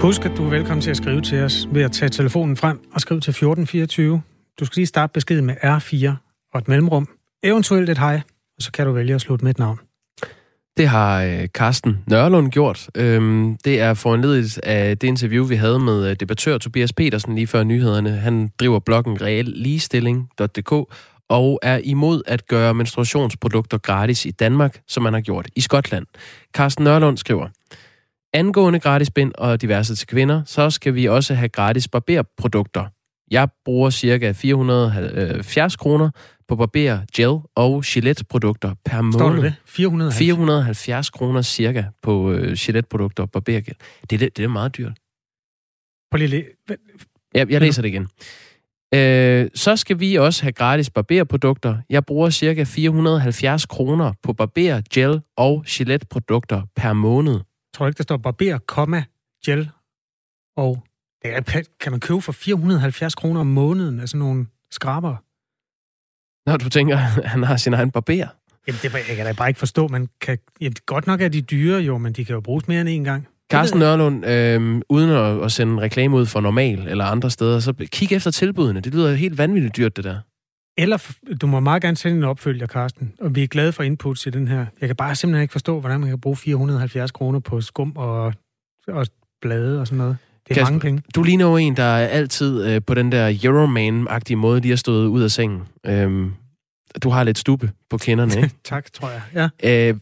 Husk, at du er velkommen til at skrive til os ved at tage telefonen frem og skrive til 1424. Du skal lige starte beskeden med R4 og et mellemrum, eventuelt et hej, og så kan du vælge at slutte med et navn. Det har øh, Carsten Nørlund gjort. Øhm, det er foranledet af det interview, vi havde med øh, debattør Tobias Petersen lige før nyhederne. Han driver bloggen realligestilling.dk og er imod at gøre menstruationsprodukter gratis i Danmark, som man har gjort i Skotland. Carsten Nørlund skriver, Angående gratis bind og diverse til kvinder, så skal vi også have gratis barberprodukter. Jeg bruger ca. 470 kroner på barber, gel og Gillette-produkter per måned. Står det? 470? 470 kroner cirka på uh, Gillette-produkter og barbergel. Det, er, det, det er meget dyrt. På lille... Jeg, jeg læser det igen. Øh, så skal vi også have gratis barberprodukter. Jeg bruger cirka 470 kroner på barber, gel og Gillette-produkter per måned. Tror du ikke, der står barber, komma, gel og... Det er, kan man købe for 470 kroner om måneden af sådan nogle skraber? Når du tænker, at han har sin egen barber? Jamen, det jeg kan da bare ikke forstå. Man kan, jamen, godt nok er de dyre jo, men de kan jo bruges mere end en gang. Carsten Nørlund, øh, uden at, at sende en reklame ud for normal eller andre steder, så kig efter tilbudene. Det lyder helt vanvittigt dyrt, det der. Eller du må meget gerne sende en opfølger, Carsten. Og vi er glade for inputs i den her. Jeg kan bare simpelthen ikke forstå, hvordan man kan bruge 470 kroner på skum og, og blade og sådan noget. Det er Kasper, mange penge. Du ligner jo en, der er altid øh, på den der Euroman-agtige måde, de har stået ud af sengen. Øhm, du har lidt stube på kinderne, ikke? tak, tror jeg. Ja. Øh,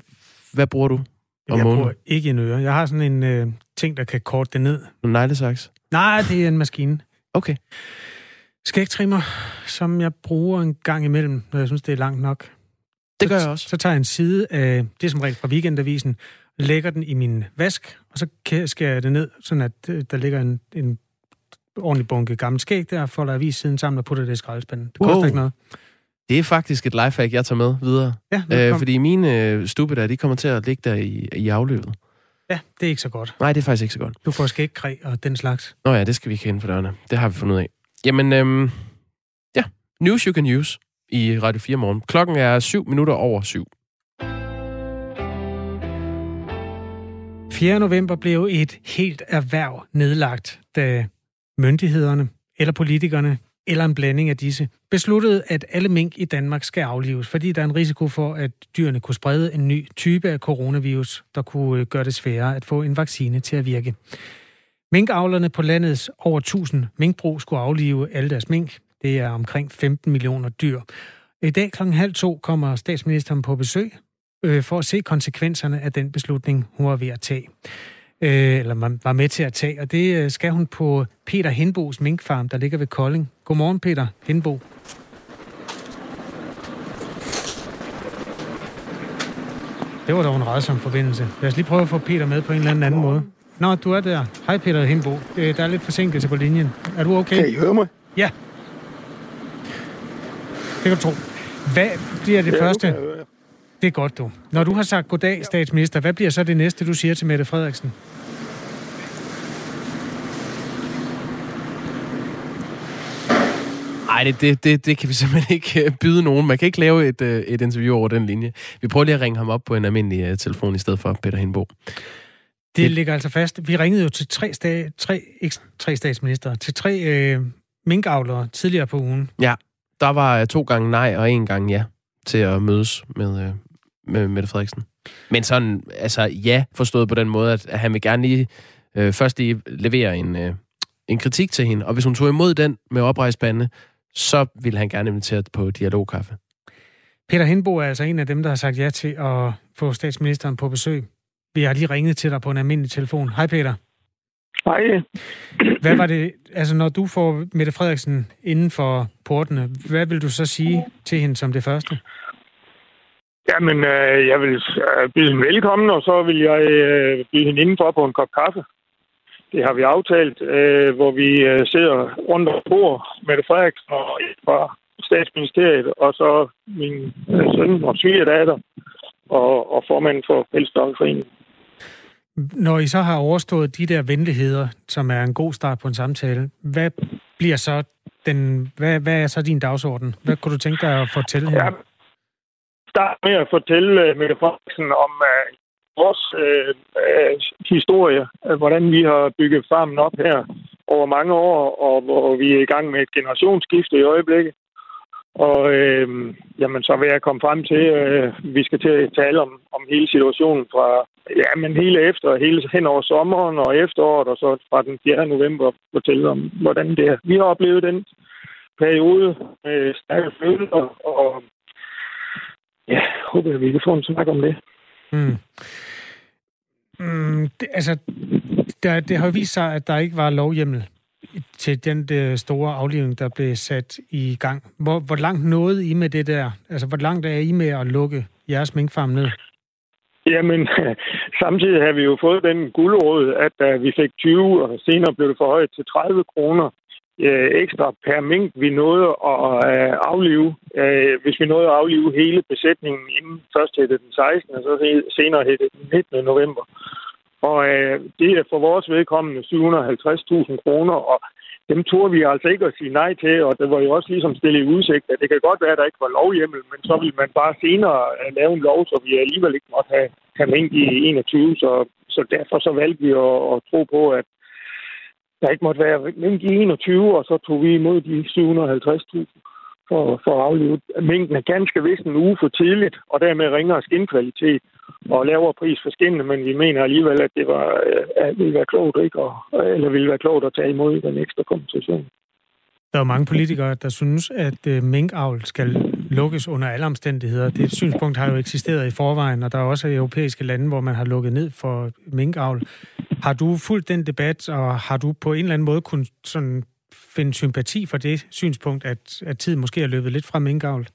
hvad bruger du om jeg måneden? bruger ikke en øre. Jeg har sådan en øh, ting, der kan korte det ned. En neglesaks? Nej, det er en maskine. Okay. Skægtrimmer, som jeg bruger en gang imellem, når jeg synes, det er langt nok. Det gør jeg også. Så tager jeg en side af, det er som regel fra Weekendavisen, lægger den i min vask, og så skærer jeg det ned, sådan at øh, der ligger en, en ordentlig bunke gammel skæg der, folder avissiden sammen og putter det i skraldespanden. Det koster wow. ikke noget. Det er faktisk et lifehack, jeg tager med videre. Ja, øh, fordi mine øh, stube der, de kommer til at ligge der i, i afløbet. Ja, det er ikke så godt. Nej, det er faktisk ikke så godt. Du får skægkræ og den slags. Nå ja, det skal vi ikke kende for dørene. Det har vi fundet ud af. Jamen, øhm, ja. News you can use i Radio 4 morgen. Klokken er 7 minutter over 7. 4. november blev et helt erhverv nedlagt, da myndighederne eller politikerne eller en blanding af disse, besluttede, at alle mink i Danmark skal aflives, fordi der er en risiko for, at dyrene kunne sprede en ny type af coronavirus, der kunne øh, gøre det sværere at få en vaccine til at virke. Minkavlerne på landets over 1000 minkbrug skulle aflive alle deres mink. Det er omkring 15 millioner dyr. I dag kl. halv to kommer statsministeren på besøg øh, for at se konsekvenserne af den beslutning, hun var ved at tage. Øh, eller man var med til at tage, og det øh, skal hun på Peter Henbos minkfarm, der ligger ved Kolding. Godmorgen, Peter Henbo. Det var dog en redsom forbindelse. Lad os lige prøve at få Peter med på en eller anden, anden måde. Nå, du er der. Hej Peter Hindbo. Der er lidt forsinkelse på linjen. Er du okay? Kan I høre mig? Ja. Det kan du tro. Hvad bliver det ja, første? Det er godt, du. Når du har sagt goddag, statsminister, hvad bliver så det næste, du siger til Mette Frederiksen? Nej, det, det, det, det kan vi simpelthen ikke øh, byde nogen. Man kan ikke lave et, øh, et interview over den linje. Vi prøver lige at ringe ham op på en almindelig telefon i stedet for Peter Hindbo. Det, det ligger altså fast. Vi ringede jo til tre, sta- tre, ikke tre statsminister, til tre øh, minkavlere tidligere på ugen. Ja, der var to gange nej og en gang ja til at mødes med, øh, med Mette Frederiksen. Men sådan, altså ja, forstået på den måde, at, at han vil gerne lige øh, først lige levere en, øh, en kritik til hende, og hvis hun tog imod den med oprejspande, så ville han gerne invitere på dialogkaffe. Peter Hindbo er altså en af dem, der har sagt ja til at få statsministeren på besøg. Vi har lige ringet til dig på en almindelig telefon. Hej Peter. Hej. Hvad var det, altså når du får Mette Frederiksen inden for portene, hvad vil du så sige til hende som det første? Jamen, øh, jeg vil øh, byde hende velkommen, og så vil jeg øh, byde hende indenfor på en kop kaffe. Det har vi aftalt, øh, hvor vi øh, sidder rundt om bord med Frederiksen og fra statsministeriet, og så min øh, søn og svigerdatter og, og formanden for Pelsdokkerforeningen. Når I så har overstået de der venligheder, som er en god start på en samtale, hvad bliver så den, hvad, hvad er så din dagsorden? Hvad kunne du tænke dig at fortælle her? Ja, start med at fortælle uh, Mette Frederiksen om uh, vores uh, uh, historie, hvordan vi har bygget farmen op her over mange år, og hvor vi er i gang med et generationsskifte i øjeblikket. Og øh, jamen, så vil jeg komme frem til, at øh, vi skal til at tale om, om hele situationen fra ja, men hele efter, hele hen over sommeren og efteråret, og så fra den 4. november fortælle om, hvordan det er. Vi har oplevet den periode med stærke følelser, og ja, håber jeg, vi kan få en snak om det. Mm. Mm, det, altså, der, det har vist sig, at der ikke var lovhjemmel til den der store aflivning, der blev sat i gang. Hvor, hvor langt nåede I med det der? Altså, hvor langt er I med at lukke jeres minkfarm ned? Jamen, samtidig har vi jo fået den guldråd, at uh, vi fik 20, og senere blev det forhøjet til 30 kroner uh, ekstra per mink, vi nåede at uh, aflive. Uh, hvis vi nåede at aflive hele besætningen inden først hed det den 16. og så senere hed det den 19. november. Og uh, det er for vores vedkommende 750.000 kroner, og dem turde vi altså ikke at sige nej til, og det var jo også ligesom stillet i udsigt, at det kan godt være, at der ikke var lovhjemmel, men så vil man bare senere lave en lov, så vi alligevel ikke måtte have, have mink i 21, så, så derfor så valgte vi at, at tro på, at der ikke måtte være mink i 21, og så tog vi imod de 750.000 for, for at aflive. Mængden ganske vist en uge for tidligt, og dermed ringere skindkvalitet og lavere pris for skinnene, men vi mener alligevel, at det var, øh, at ville være klogt, ikke? Og, eller ville være klogt at tage imod den ekstra kompensation. Der er mange politikere, der synes, at øh, minkavl skal lukkes under alle omstændigheder. Det synspunkt har jo eksisteret i forvejen, og der er også europæiske lande, hvor man har lukket ned for minkavl. Har du fulgt den debat, og har du på en eller anden måde kun sådan finde sympati for det synspunkt, at, at tiden måske er løbet lidt fra minkavl?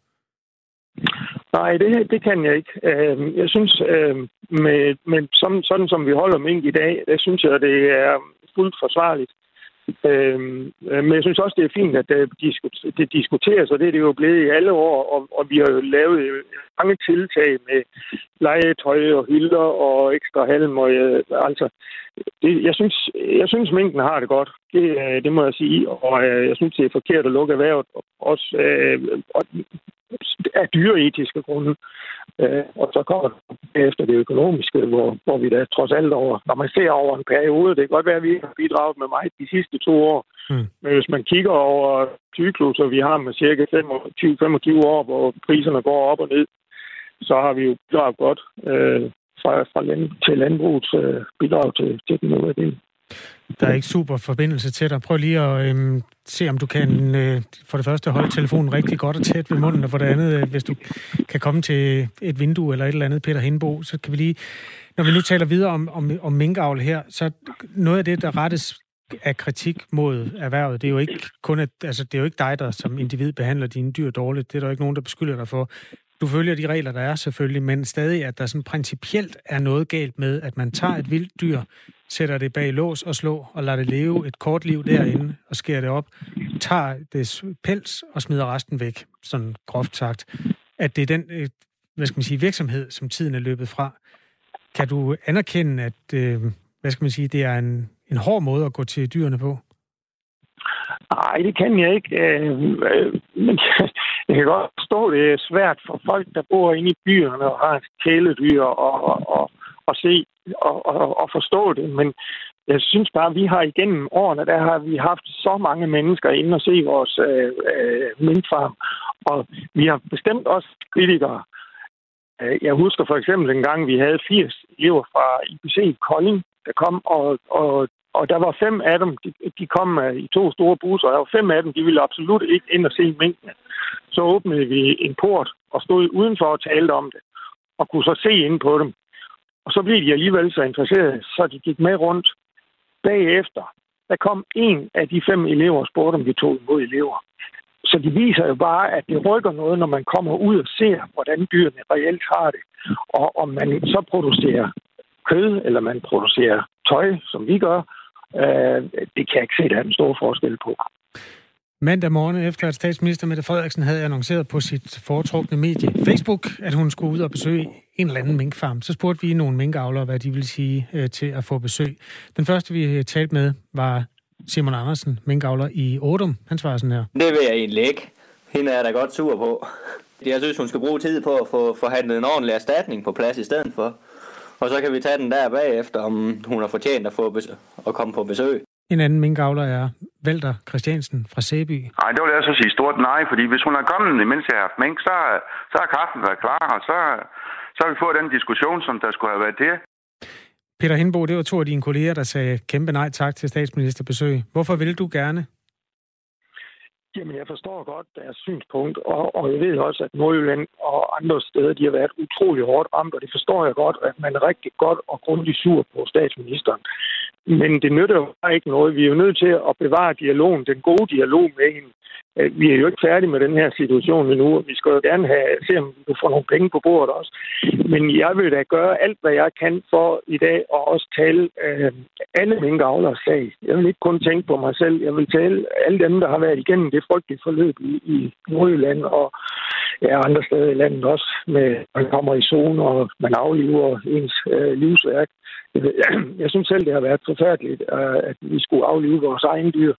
Nej, det, det kan jeg ikke. Øhm, jeg synes, øhm, med, med sådan, sådan som vi holder mink i dag, det synes jeg, det er fuldt forsvarligt. Øhm, øh, men jeg synes også, det er fint, at øh, det diskuteres, og det er det jo blevet i alle år, og, og vi har jo lavet øh, mange tiltag med legetøj og hylder og ekstra halm. Og, øh, altså, det, jeg, synes, jeg synes, mængden har det godt. Det, øh, det må jeg sige. Og øh, jeg synes, det er forkert at lukke erhvervet. Også øh, og, af dyreetiske grunde. Øh, og så kommer det efter det økonomiske, hvor, hvor vi da trods alt over, når man ser over en periode, det kan godt være, at vi har bidraget med mig de sidste to år, mm. men hvis man kigger over cykluser, vi har med cirka 25-25 år, hvor priserne går op og ned, så har vi jo bidraget godt øh, fra, fra land, til landbrugets øh, bidrag til, til den udvikling. Der er ikke super forbindelse til dig. Prøv lige at øhm, se, om du kan øh, for det første holde telefonen rigtig godt og tæt ved munden, og for det andet, øh, hvis du kan komme til et vindue eller et eller andet, Peter Hindbo, så kan vi lige... Når vi nu taler videre om, om, om minkavl her, så noget af det, der rettes af kritik mod erhvervet, det er jo ikke kun at, altså, det er jo ikke dig, der som individ behandler dine dyr dårligt. Det er der jo ikke nogen, der beskylder dig for. Du følger de regler, der er selvfølgelig, men stadig, at der sådan principielt er noget galt med, at man tager et vildt dyr, sætter det bag lås og slå, og lader det leve et kort liv derinde, og skærer det op, tager det pels og smider resten væk, sådan groft sagt. At det er den, øh, hvad skal man sige, virksomhed, som tiden er løbet fra. Kan du anerkende, at øh, hvad skal man sige, det er en, en hård måde at gå til dyrene på? Nej, det kan jeg ikke. Øh, øh men jeg kan godt forstå, at det er svært for folk, der bor inde i byerne og har kæledyr og, og, og, at se og, og, og forstå det. Men jeg synes bare, at vi har igennem årene, der har vi haft så mange mennesker inde og se vores øh, øh, minkfarm. Og vi har bestemt også kritikere. Øh, jeg husker for eksempel en gang, vi havde 80 elever fra IPC Kolding, der kom, og, og, og der var fem af dem, de, de kom øh, i to store busser, og der var fem af dem, de ville absolut ikke ind og se minkene. Så åbnede vi en port og stod udenfor og talte om det, og kunne så se ind på dem. Og så blev de alligevel så interesserede, så de gik med rundt. Bagefter, der kom en af de fem elever og spurgte, om vi tog imod elever. Så det viser jo bare, at det rykker noget, når man kommer ud og ser, hvordan dyrene reelt har det. Og om man så producerer kød, eller man producerer tøj, som vi gør, øh, det kan jeg ikke se, der er en stor forskel på. Mandag morgen efter, at statsminister Mette Frederiksen havde annonceret på sit foretrukne medie Facebook, at hun skulle ud og besøge en eller anden minkfarm, så spurgte vi nogle minkavlere, hvad de ville sige øh, til at få besøg. Den første, vi øh, talte med, var Simon Andersen, minkavler i Odum. Han svarede sådan her. Det vil jeg egentlig ikke. Hende er da godt sur på. Jeg synes, hun skal bruge tid på at få forhandlet en ordentlig erstatning på plads i stedet for. Og så kan vi tage den der bagefter, om hun har fortjent at, få besøg, at komme på besøg. En anden minkavler er Valter Christiansen fra Sæby. Nej, det vil jeg så sige stort nej, fordi hvis hun er kommet, mens jeg har haft mink, så, så har kaffen været klar, og så, så har vi fået den diskussion, som der skulle have været det. Peter Hindbo, det var to af dine kolleger, der sagde kæmpe nej tak til statsministerbesøg. Hvorfor vil du gerne? Jamen, jeg forstår godt deres synspunkt, og, og jeg ved også, at Nordjylland og andre steder, de har været utrolig hårdt ramt, og det forstår jeg godt, at man er rigtig godt og grundigt sur på statsministeren. Men det nytter jo ikke noget. Vi er jo nødt til at bevare dialogen, den gode dialog med hende. Øh, vi er jo ikke færdige med den her situation endnu, og vi skal jo gerne have, se, om vi får nogle penge på bordet også. Men jeg vil da gøre alt, hvad jeg kan for i dag, og også tale øh, alle minkavlers sag. Jeg vil ikke kun tænke på mig selv. Jeg vil tale alle dem, der har været igennem det frygtelige forløb i, i Nordjylland og ja, andre steder i landet også. Med, man kommer i zone, og man aflever ens øh, livsværk. Jeg synes selv, det har været forfærdeligt, øh, at vi skulle aflive vores egen dyr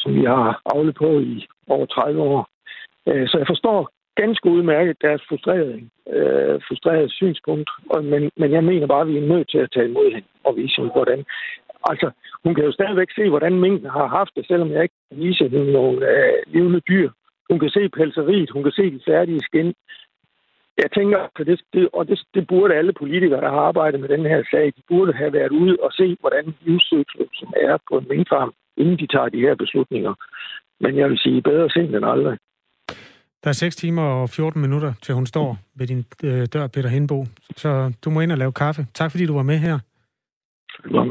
som vi har aflet på i over 30 år. Øh, så jeg forstår ganske udmærket deres frustrerede, øh, frustrerede synspunkt, men, men jeg mener bare, at vi er nødt til at tage imod hende og vise hende, hvordan. Altså, hun kan jo stadigvæk se, hvordan mængden har haft det, selvom jeg ikke kan vise hende nogle øh, levende dyr. Hun kan se pelseriet, hun kan se de færdige skin. Jeg tænker, at det, det, og det, det burde alle politikere, der har arbejdet med den her sag, de burde have været ude og se, hvordan livscyklusen er på en minkfarm inden de tager de her beslutninger. Men jeg vil sige, bedre sent end aldrig. Der er 6 timer og 14 minutter, til hun står ved din øh, dør, Peter Henbo. Så du må ind og lave kaffe. Tak fordi du var med her. Ja.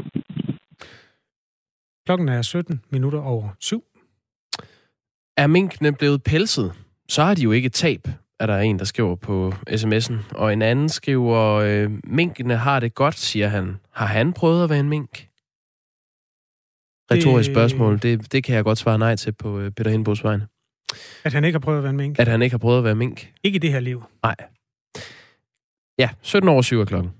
Klokken er 17 minutter over 7. Er minkene blevet pelset, så har de jo ikke tab, er der en, der skriver på sms'en. Og en anden skriver, øh, minkene har det godt, siger han. Har han prøvet at være en mink? retorisk spørgsmål. Det, det kan jeg godt svare nej til på øh, Peter Hindbos vegne. At han ikke har prøvet at være mink? At han ikke har prøvet at være mink. Ikke i det her liv? Nej. Ja, 17 år 7 klokken.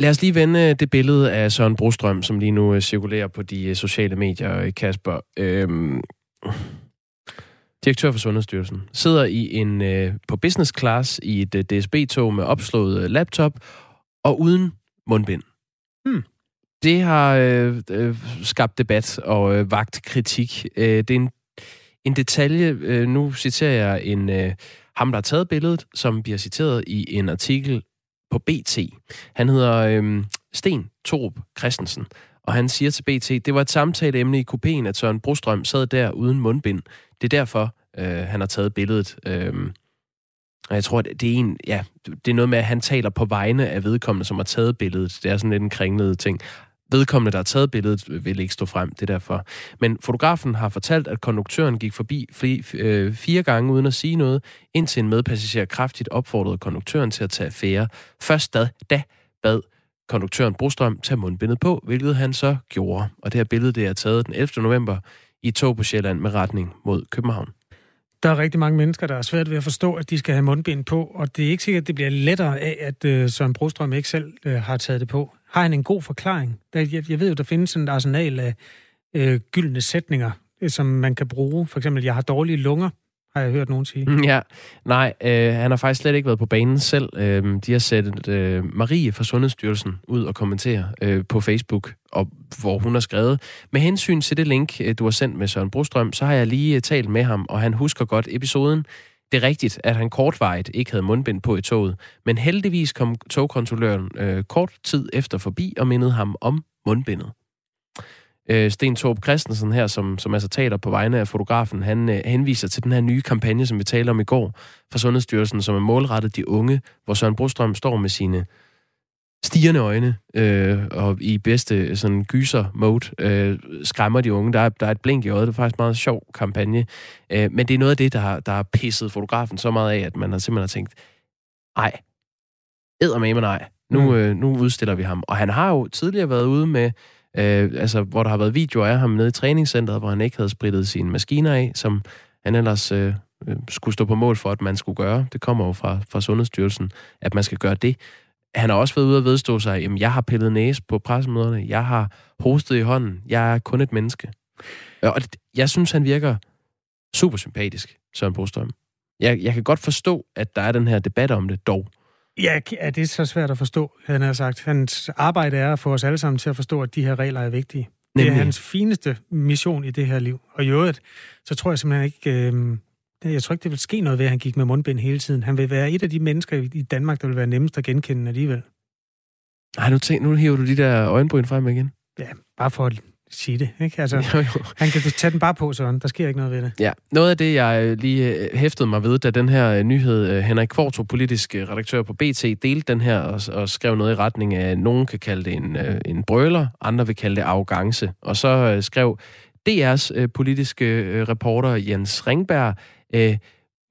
Lad os lige vende øh, det billede af Søren Brostrøm, som lige nu øh, cirkulerer på de øh, sociale medier, Kasper. Øhm, direktør for Sundhedsstyrelsen, sidder i en på business class i et DSB-tog med opslået laptop og uden mundbind. Hmm. Det har øh, øh, skabt debat og øh, vagt kritik. Øh, det er en, en detalje, øh, nu citerer jeg en øh, ham, der har taget billedet, som bliver citeret i en artikel på BT. Han hedder øh, Sten Torup Christensen, og han siger til BT, det var et samtaleemne i kupéen, at Søren Brostrøm sad der uden mundbind. Det er derfor, øh, han har taget billedet. Øh, og jeg tror, det er en, ja, det er noget med, at han taler på vegne af vedkommende, som har taget billedet. Det er sådan lidt en kringlede ting. Vedkommende, der har taget billedet, vil ikke stå frem, det er derfor. Men fotografen har fortalt, at konduktøren gik forbi øh, fire gange uden at sige noget, indtil en medpassager kraftigt opfordrede konduktøren til at tage affære. Først da, da bad konduktøren Brostrøm tage mundbindet på, hvilket han så gjorde. Og det her billede det er taget den 11. november i tog på Sjælland med retning mod København. Der er rigtig mange mennesker, der er svært ved at forstå, at de skal have mundbind på, og det er ikke sikkert, at det bliver lettere af, at øh, Søren Brostrøm ikke selv øh, har taget det på. Har han en god forklaring? Der, jeg, jeg ved jo, der findes en arsenal af øh, gyldne sætninger, øh, som man kan bruge. For eksempel, jeg har dårlige lunger har jeg hørt nogen sige. Mm, ja, nej, øh, han har faktisk slet ikke været på banen selv. Øh, de har sat øh, Marie fra Sundhedsstyrelsen ud og kommentere øh, på Facebook, og, hvor hun har skrevet, med hensyn til det link, øh, du har sendt med Søren Brostrøm, så har jeg lige øh, talt med ham, og han husker godt episoden. Det er rigtigt, at han kortvarigt ikke havde mundbind på i toget, men heldigvis kom togkontrolløren øh, kort tid efter forbi og mindede ham om mundbindet. Øh, Sten Torp Christensen her, som, som altså taler på vegne af fotografen, han øh, henviser til den her nye kampagne, som vi talte om i går fra Sundhedsstyrelsen, som er målrettet de unge, hvor Søren Brostrøm står med sine stigende øjne øh, og i bedste sådan gyser-mode øh, skræmmer de unge. Der er, der er et blink i øjet. Det er faktisk en meget sjov kampagne. Øh, men det er noget af det, der har, der har pisset fotografen så meget af, at man har simpelthen har tænkt, ej, med nej. Nu, mm. øh, nu udstiller vi ham. Og han har jo tidligere været ude med Øh, altså, hvor der har været videoer af ham nede i træningscenteret, hvor han ikke havde spritet sine maskiner af, som han ellers øh, øh, skulle stå på mål for, at man skulle gøre. Det kommer jo fra, fra Sundhedsstyrelsen, at man skal gøre det. Han har også været ude og vedstå sig, at jeg har pillet næse på pressemøderne, jeg har hostet i hånden, jeg er kun et menneske. Og jeg synes, han virker super sympatisk, Søren Brostrøm. Jeg, jeg kan godt forstå, at der er den her debat om det dog. Ja, er det så svært at forstå, han har sagt. Hans arbejde er at få os alle sammen til at forstå, at de her regler er vigtige. Nemlig. Det er hans fineste mission i det her liv. Og i øvrigt, så tror jeg simpelthen ikke... Øh, jeg tror ikke, det vil ske noget ved, at han gik med mundbind hele tiden. Han vil være et af de mennesker i Danmark, der vil være nemmest at genkende alligevel. Ej, nu, tænk, nu hiver du de der øjenbryn frem igen. Ja, bare for at sige det. Ikke? Altså, jo, jo. Han kan tage den bare på sådan. Der sker ikke noget ved det. Ja, noget af det, jeg øh, lige øh, hæftede mig ved, da den her øh, nyhed, Henrik Kvartrup, politisk redaktør på BT, delte den her og, og skrev noget i retning af, at nogen kan kalde det en, en brøler, andre vil kalde det arrogance. Og så skrev DR's politiske reporter Jens Ringberg, Øh,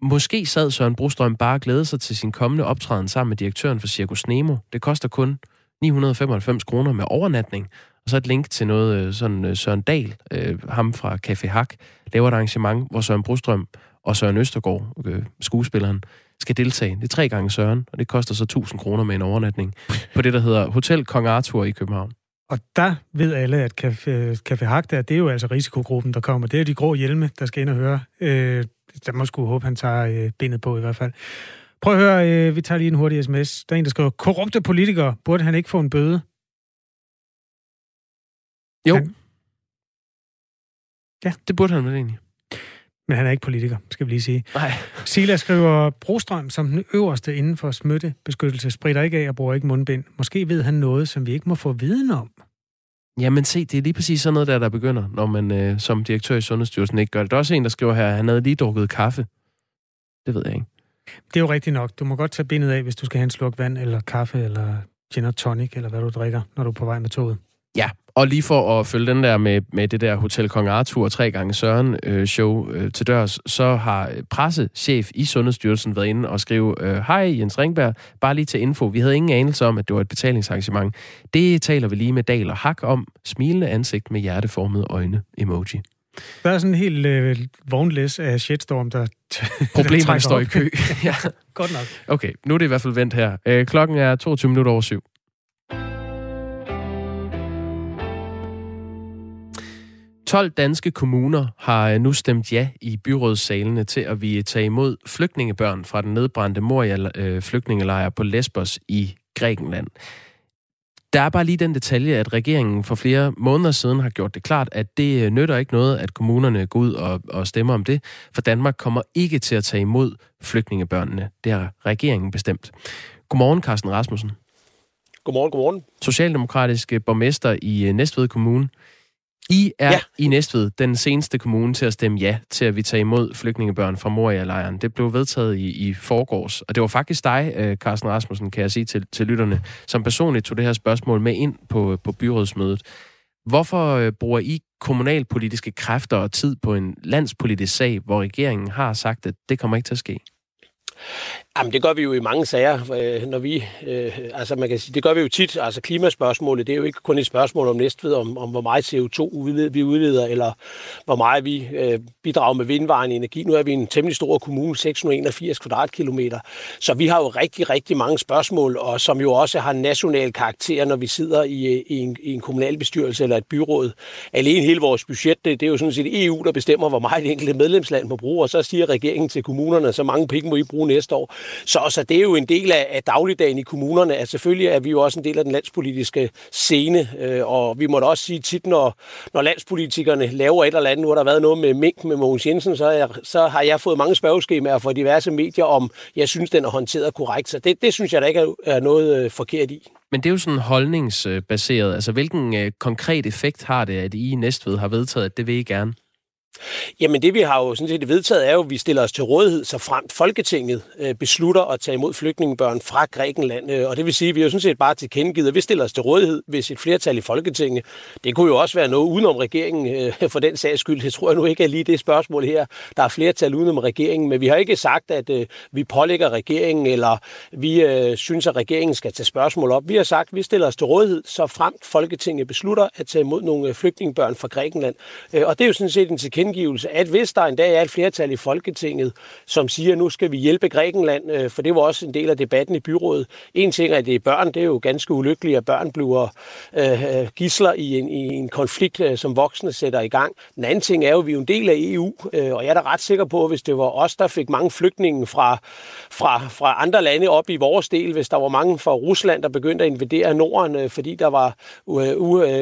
måske sad Søren Brostrøm bare og glæde sig til sin kommende optræden sammen med direktøren for Circus Nemo. Det koster kun 995 kroner med overnatning, og så et link til noget øh, sådan øh, Søren Dahl, øh, ham fra Café Hak, laver et arrangement, hvor Søren Brostrøm og Søren Østergaard, øh, skuespilleren, skal deltage. Det er tre gange Søren, og det koster så 1000 kroner med en overnatning på det, der hedder Hotel Kong Arthur i København. Og der ved alle, at Café, Café Hak der, det er jo altså risikogruppen, der kommer. Det er de grå hjelme, der skal ind og høre. Øh, der må sgu håbe, han tager øh, bindet på i hvert fald. Prøv at høre, øh, vi tager lige en hurtig sms. Der er en, der skriver, korrupte politikere, burde han ikke få en bøde? Jo. Han... Ja. Det burde han vel egentlig. Men han er ikke politiker, skal vi lige sige. Nej. Sila skriver, Brostrøm som den øverste inden for beskyttelse, spritter ikke af og bruger ikke mundbind. Måske ved han noget, som vi ikke må få viden om. Jamen se, det er lige præcis sådan noget der, der begynder, når man øh, som direktør i Sundhedsstyrelsen ikke gør det. Der er også en, der skriver her, at han havde lige drukket kaffe. Det ved jeg ikke. Det er jo rigtigt nok. Du må godt tage bindet af, hvis du skal have en sluk vand, eller kaffe, eller gin og tonic, eller hvad du drikker, når du er på vej med toget. Ja, og lige for at følge den der med, med det der Hotel Kong Arthur tre gange Søren øh, show øh, til dørs, så har pressechef i Sundhedsstyrelsen været inde og skrive, øh, hej Jens Ringberg, bare lige til info, vi havde ingen anelse om, at det var et betalingsarrangement. Det taler vi lige med Dal og Hak om, smilende ansigt med hjerteformede øjne emoji. Der er sådan en helt øh, vognlæs af shitstorm, der... Problemerne står i kø. ja. Godt nok. Okay, nu er det i hvert fald vendt her. Øh, klokken er 22 minutter over syv. 12 danske kommuner har øh, nu stemt ja i byrådssalene til at vi tage imod flygtningebørn fra den nedbrændte Moria øh, flygtningelejr på Lesbos i Grækenland. Der er bare lige den detalje, at regeringen for flere måneder siden har gjort det klart, at det øh, nytter ikke noget, at kommunerne går ud og, og stemmer om det, for Danmark kommer ikke til at tage imod flygtningebørnene. Det har regeringen bestemt. Godmorgen, Carsten Rasmussen. Godmorgen, godmorgen. Socialdemokratiske borgmester i Næstved Kommune. I er ja. i Næstved den seneste kommune til at stemme ja til, at vi tager imod flygtningebørn fra Moria-lejren. Det blev vedtaget i, i forgårs, og det var faktisk dig, øh, Carsten Rasmussen, kan jeg sige til, til lytterne, som personligt tog det her spørgsmål med ind på, på byrådsmødet. Hvorfor øh, bruger I kommunalpolitiske kræfter og tid på en landspolitisk sag, hvor regeringen har sagt, at det kommer ikke til at ske? Jamen, det gør vi jo i mange sager, øh, når vi, øh, altså man kan sige, det gør vi jo tit, altså klimaspørgsmålet, det er jo ikke kun et spørgsmål om næstved, om, om hvor meget CO2 vi udleder, eller hvor meget vi øh, bidrager med vindvarende energi. Nu er vi en temmelig stor kommune, 681 kvadratkilometer, så vi har jo rigtig, rigtig mange spørgsmål, og som jo også har national karakter, når vi sidder i, øh, i, en, i en kommunalbestyrelse eller et byråd. Alene hele vores budget, det, det er jo sådan set EU, der bestemmer, hvor meget det enkelte medlemsland må bruge, og så siger regeringen til kommunerne, så mange penge må I bruge næste år. Så, så det er jo en del af, af dagligdagen i kommunerne, at selvfølgelig er vi jo også en del af den landspolitiske scene, øh, og vi må da også sige tit, når, når landspolitikerne laver et eller andet, nu har der været noget med Mink med Mogens Jensen, så, er jeg, så har jeg fået mange spørgeskemaer fra diverse medier om, jeg synes, den er håndteret korrekt. Så det, det synes jeg da ikke er noget øh, forkert i. Men det er jo sådan holdningsbaseret. Altså, hvilken øh, konkret effekt har det, at I i Næstved har vedtaget, at det vil I gerne? Jamen det vi har jo sådan set vedtaget er jo, at vi stiller os til rådighed, så fremt Folketinget øh, beslutter at tage imod flygtningebørn fra Grækenland. Øh, og det vil sige, at vi har jo sådan set bare tilkendegivet, at vi stiller os til rådighed, hvis et flertal i Folketinget. Det kunne jo også være noget udenom regeringen øh, for den sags skyld. Det tror jeg nu ikke er lige det spørgsmål her. Der er flertal udenom regeringen, men vi har ikke sagt, at øh, vi pålægger regeringen, eller vi øh, synes, at regeringen skal tage spørgsmål op. Vi har sagt, at vi stiller os til rådighed, så fremt Folketinget beslutter at tage imod nogle øh, flygtningebørn fra Grækenland. og det er jo sådan set en tilkendegivelse tilkendegivelse, at hvis der en dag er et flertal i Folketinget, som siger, at nu skal vi hjælpe Grækenland, øh, for det var også en del af debatten i byrådet. En ting er, at det er børn, det er jo ganske ulykkeligt, at børn bliver øh, øh, gisler i en, i en konflikt, øh, som voksne sætter i gang. Den anden ting er jo, at vi er en del af EU, og jeg er da ret sikker på, at hvis det var os, der fik mange flygtninge fra, fra, fra andre lande op i vores del, hvis der var mange fra Rusland, der begyndte at invadere Norden, fordi der var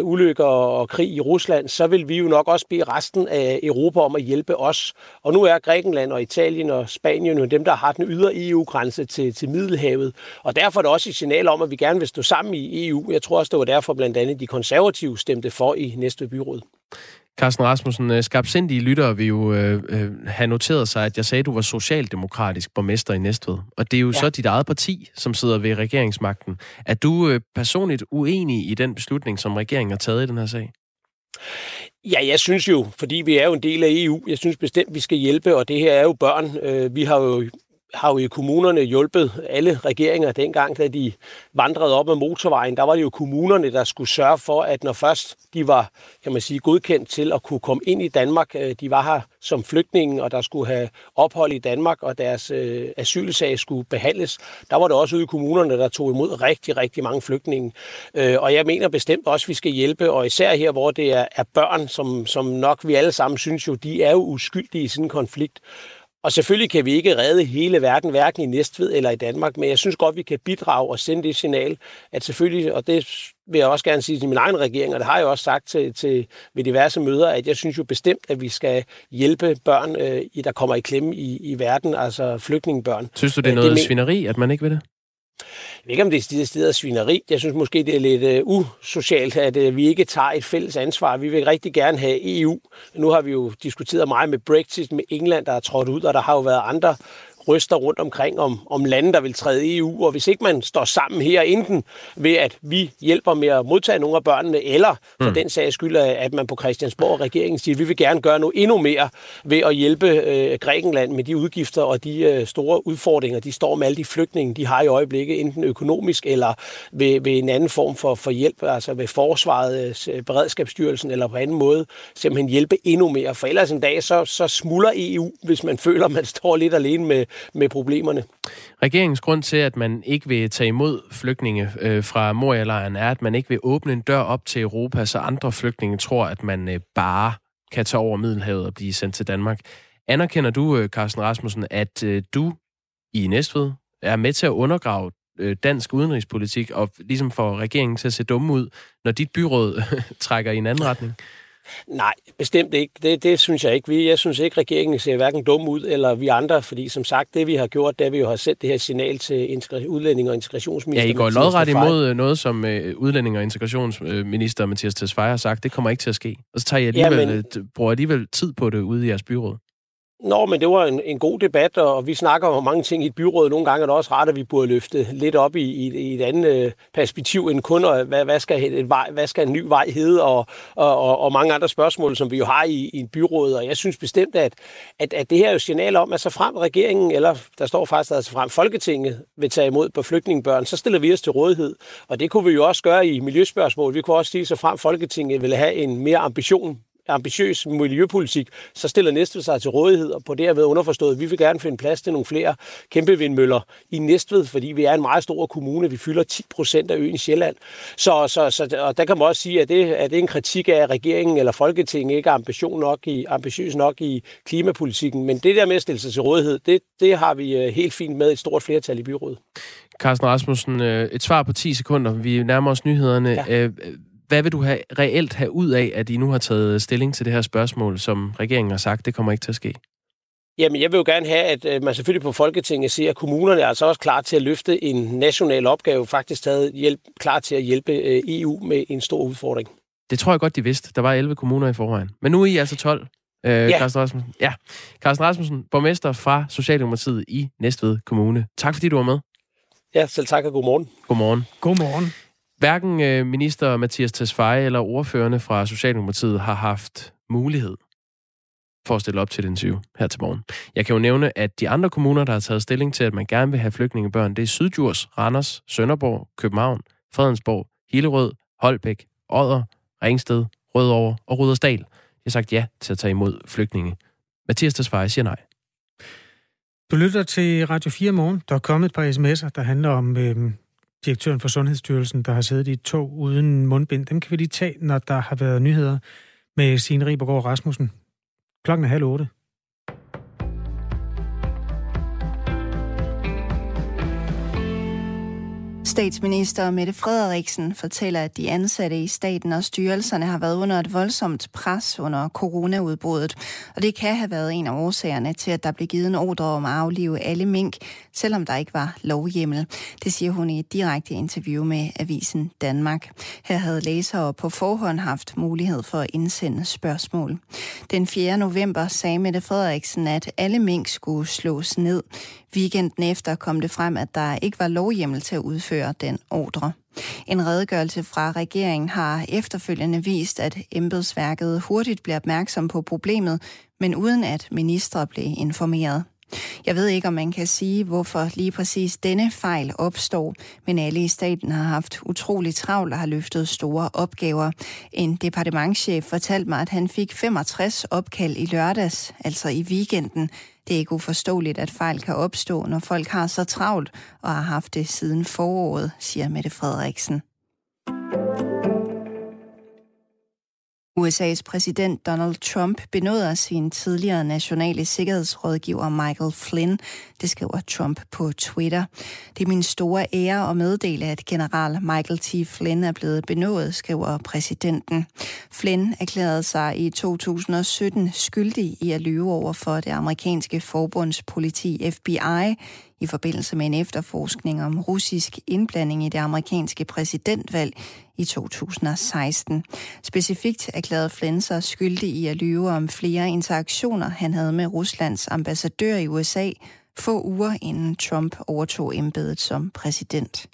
ulykker og krig i Rusland, så vil vi jo nok også bede resten af Europa om at hjælpe os. Og nu er Grækenland og Italien og Spanien jo dem, der har den ydre EU-grænse til, til Middelhavet. Og derfor er det også et signal om, at vi gerne vil stå sammen i EU. Jeg tror også, det var derfor blandt andet de konservative stemte for i næste byråd. Carsten Rasmussen, øh, skarpsindige lyttere vil jo øh, øh, have noteret sig, at jeg sagde, at du var socialdemokratisk borgmester i Næstved. Og det er jo ja. så dit eget parti, som sidder ved regeringsmagten. Er du øh, personligt uenig i den beslutning, som regeringen har taget i den her sag? Ja, jeg synes jo, fordi vi er jo en del af EU, jeg synes bestemt, vi skal hjælpe, og det her er jo børn. Øh, vi har jo har jo i kommunerne hjulpet alle regeringer dengang, da de vandrede op ad motorvejen. Der var det jo kommunerne, der skulle sørge for, at når først de var kan man sige, godkendt til at kunne komme ind i Danmark, øh, de var her som flygtninge, og der skulle have ophold i Danmark, og deres øh, asylsag skulle behandles, der var det også ude i kommunerne, der tog imod rigtig, rigtig mange flygtninge. Øh, og jeg mener bestemt også, at vi skal hjælpe, og især her, hvor det er, er børn, som, som nok vi alle sammen synes jo, de er jo uskyldige i sådan en konflikt. Og selvfølgelig kan vi ikke redde hele verden, hverken i Næstved eller i Danmark, men jeg synes godt, vi kan bidrage og sende det signal, at selvfølgelig, og det vil jeg også gerne sige til min egen regering, og det har jeg også sagt til, til ved diverse møder, at jeg synes jo bestemt, at vi skal hjælpe børn, øh, der kommer i klemme i, i verden, altså flygtningebørn. Synes du, det er øh, noget det svineri, at man ikke vil det? Jeg ved ikke, om det er stedet svineri. Jeg synes måske, det er lidt uh, usocialt, at uh, vi ikke tager et fælles ansvar. Vi vil rigtig gerne have EU. Nu har vi jo diskuteret meget med Brexit, med England, der er trådt ud, og der har jo været andre ryster rundt omkring om, om lande, der vil træde EU. Og hvis ikke man står sammen her, enten ved at vi hjælper med at modtage nogle af børnene, eller for mm. den sags skyld, at man på Christiansborg og regeringen siger, at vi vil gerne gøre noget endnu mere ved at hjælpe øh, Grækenland med de udgifter og de øh, store udfordringer, de står med alle de flygtninge, de har i øjeblikket, enten økonomisk eller ved, ved en anden form for, for hjælp, altså ved forsvaret, øh, beredskabsstyrelsen eller på anden måde, simpelthen hjælpe endnu mere. For ellers en dag, så, så smuldrer EU, hvis man føler, man står lidt alene med, med problemerne. Regeringens grund til, at man ikke vil tage imod flygtninge øh, fra Moria-lejren, er, at man ikke vil åbne en dør op til Europa, så andre flygtninge tror, at man øh, bare kan tage over Middelhavet og blive sendt til Danmark. Anerkender du, øh, Carsten Rasmussen, at øh, du i Næstved er med til at undergrave øh, dansk udenrigspolitik og ligesom får regeringen til at se dumme ud, når dit byråd trækker i en anden retning? Nej, bestemt ikke. Det, det synes jeg ikke. Jeg synes ikke, regeringen ser hverken dum ud, eller vi andre, fordi som sagt, det vi har gjort, det er, vi jo har sendt det her signal til udlænding og integrationsminister. Ja, I går lodret imod noget, som uh, udlænding og integrationsminister Mathias Tesfaye har sagt, det kommer ikke til at ske. Og så tager I alligevel, ja, men... bruger alligevel tid på det ude i jeres byråd. Nå, men det var en, en god debat, og vi snakker om mange ting i et byråd. Nogle gange er det også ret, at vi burde løfte lidt op i, i, i et andet øh, perspektiv end kun, og hvad, hvad, skal et vej, hvad skal en ny vej hedde, og, og, og, og mange andre spørgsmål, som vi jo har i, i et byråd. Og jeg synes bestemt, at, at, at det her er jo signal om, at så frem regeringen, eller der står faktisk, at så frem Folketinget vil tage imod på flygtningebørn, så stiller vi os til rådighed. Og det kunne vi jo også gøre i miljøspørgsmål. Vi kunne også sige, at så frem Folketinget vil have en mere ambition ambitiøs miljøpolitik, så stiller Næstved sig til rådighed, og på det her ved underforstået, at vi vil gerne finde plads til nogle flere kæmpe vindmøller i Næstved, fordi vi er en meget stor kommune. Vi fylder 10 procent af øen Sjælland. Så, så, så og der kan man også sige, at det, at det er en kritik af, at regeringen eller Folketinget ikke er ambition nok i, ambitiøs nok i klimapolitikken. Men det der med at stille sig til rådighed, det, det har vi øh, helt fint med et stort flertal i byrådet. Carsten Rasmussen, øh, et svar på 10 sekunder. Vi nærmer os nyhederne. Ja. Hvad vil du have, reelt have ud af, at I nu har taget stilling til det her spørgsmål, som regeringen har sagt, det kommer ikke til at ske? Jamen, jeg vil jo gerne have, at øh, man selvfølgelig på Folketinget siger, at kommunerne er altså også klar til at løfte en national opgave, faktisk taget hjælp, klar til at hjælpe øh, EU med en stor udfordring. Det tror jeg godt, de vidste. Der var 11 kommuner i forvejen. Men nu er I altså 12. Øh, ja. Carsten Rasmussen. Ja. Carsten Rasmussen, borgmester fra Socialdemokratiet i Næstved Kommune. Tak fordi du var med. Ja, selv tak og god morgen. God morgen. God morgen. Hverken øh, minister Mathias Tesfaye eller ordførende fra Socialdemokratiet har haft mulighed for at stille op til et interview her til morgen. Jeg kan jo nævne, at de andre kommuner, der har taget stilling til, at man gerne vil have flygtningebørn, det er Syddjurs, Randers, Sønderborg, København, Fredensborg, Hillerød, Holbæk, Odder, Ringsted, Rødovre og Rudersdal. har sagt ja til at tage imod flygtninge. Mathias Tesfaye siger nej. Du lytter til Radio 4 morgen. Der er kommet et par sms'er, der handler om øh, direktøren for Sundhedsstyrelsen, der har siddet i et tog uden mundbind. Dem kan vi lige tage, når der har været nyheder med Signe Ribergaard Rasmussen. Klokken er halv otte. Statsminister Mette Frederiksen fortæller, at de ansatte i staten og styrelserne har været under et voldsomt pres under coronaudbruddet. Og det kan have været en af årsagerne til, at der blev givet en ordre om at aflive alle mink, selvom der ikke var lovhjemmel. Det siger hun i et direkte interview med Avisen Danmark. Her havde læsere på forhånd haft mulighed for at indsende spørgsmål. Den 4. november sagde Mette Frederiksen, at alle mink skulle slås ned. Weekenden efter kom det frem, at der ikke var lovhjemmel til at udføre den ordre. En redegørelse fra regeringen har efterfølgende vist, at embedsværket hurtigt blev opmærksom på problemet, men uden at ministre blev informeret. Jeg ved ikke, om man kan sige, hvorfor lige præcis denne fejl opstår, men alle i staten har haft utrolig travlt og har løftet store opgaver. En departementschef fortalte mig, at han fik 65 opkald i lørdags, altså i weekenden. Det er ikke uforståeligt, at fejl kan opstå, når folk har så travlt og har haft det siden foråret, siger Mette Frederiksen. USA's præsident Donald Trump benåder sin tidligere nationale sikkerhedsrådgiver Michael Flynn. Det skriver Trump på Twitter. Det er min store ære at meddele, at general Michael T. Flynn er blevet benådet, skriver præsidenten. Flynn erklærede sig i 2017 skyldig i at lyve over for det amerikanske forbundspoliti FBI i forbindelse med en efterforskning om russisk indblanding i det amerikanske præsidentvalg i 2016. Specifikt erklærede Flynn sig skyldig i at lyve om flere interaktioner, han havde med Ruslands ambassadør i USA få uger inden Trump overtog embedet som præsident.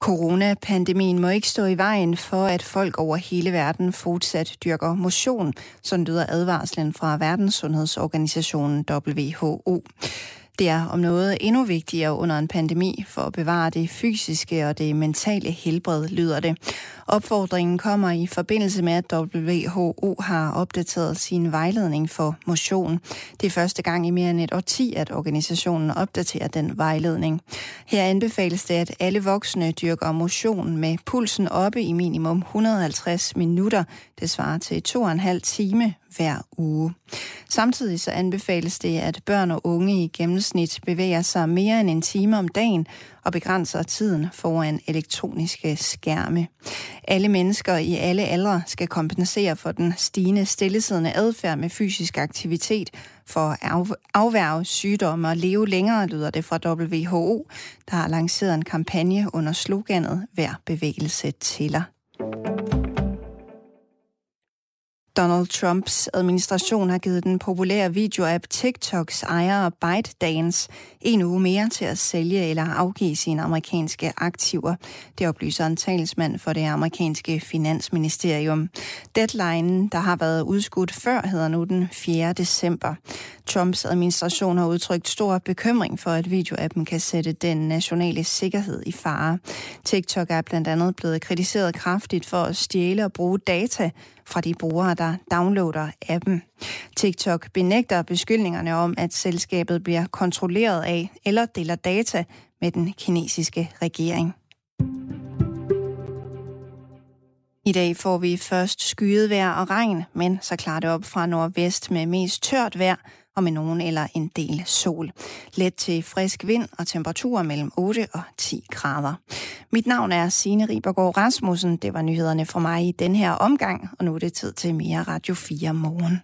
Coronapandemien må ikke stå i vejen for, at folk over hele verden fortsat dyrker motion, sådan lyder advarslen fra Verdenssundhedsorganisationen WHO. Det er om noget endnu vigtigere under en pandemi for at bevare det fysiske og det mentale helbred, lyder det. Opfordringen kommer i forbindelse med, at WHO har opdateret sin vejledning for motion. Det er første gang i mere end et årti, at organisationen opdaterer den vejledning. Her anbefales det, at alle voksne dyrker motion med pulsen oppe i minimum 150 minutter. Det svarer til 2,5 time hver uge. Samtidig så anbefales det, at børn og unge i gennemsnit bevæger sig mere end en time om dagen og begrænser tiden foran elektroniske skærme. Alle mennesker i alle aldre skal kompensere for den stigende stillesiddende adfærd med fysisk aktivitet for at afværge sygdomme og leve længere, lyder det fra WHO, der har lanceret en kampagne under sloganet Hver bevægelse tæller. Donald Trumps administration har givet den populære videoapp TikToks ejer ByteDance en uge mere til at sælge eller afgive sine amerikanske aktiver. Det oplyser en talsmand for det amerikanske finansministerium. Deadline, der har været udskudt før, hedder nu den 4. december. Trumps administration har udtrykt stor bekymring for, at videoappen kan sætte den nationale sikkerhed i fare. TikTok er blandt andet blevet kritiseret kraftigt for at stjæle og bruge data fra de brugere, der downloader appen. TikTok benægter beskyldningerne om, at selskabet bliver kontrolleret af eller deler data med den kinesiske regering. I dag får vi først skyet vejr og regn, men så klarer det op fra nordvest med mest tørt vejr og med nogen eller en del sol. Let til frisk vind og temperaturer mellem 8 og 10 grader. Mit navn er Signe Ribergaard Rasmussen. Det var nyhederne fra mig i den her omgang, og nu er det tid til mere Radio 4 morgen.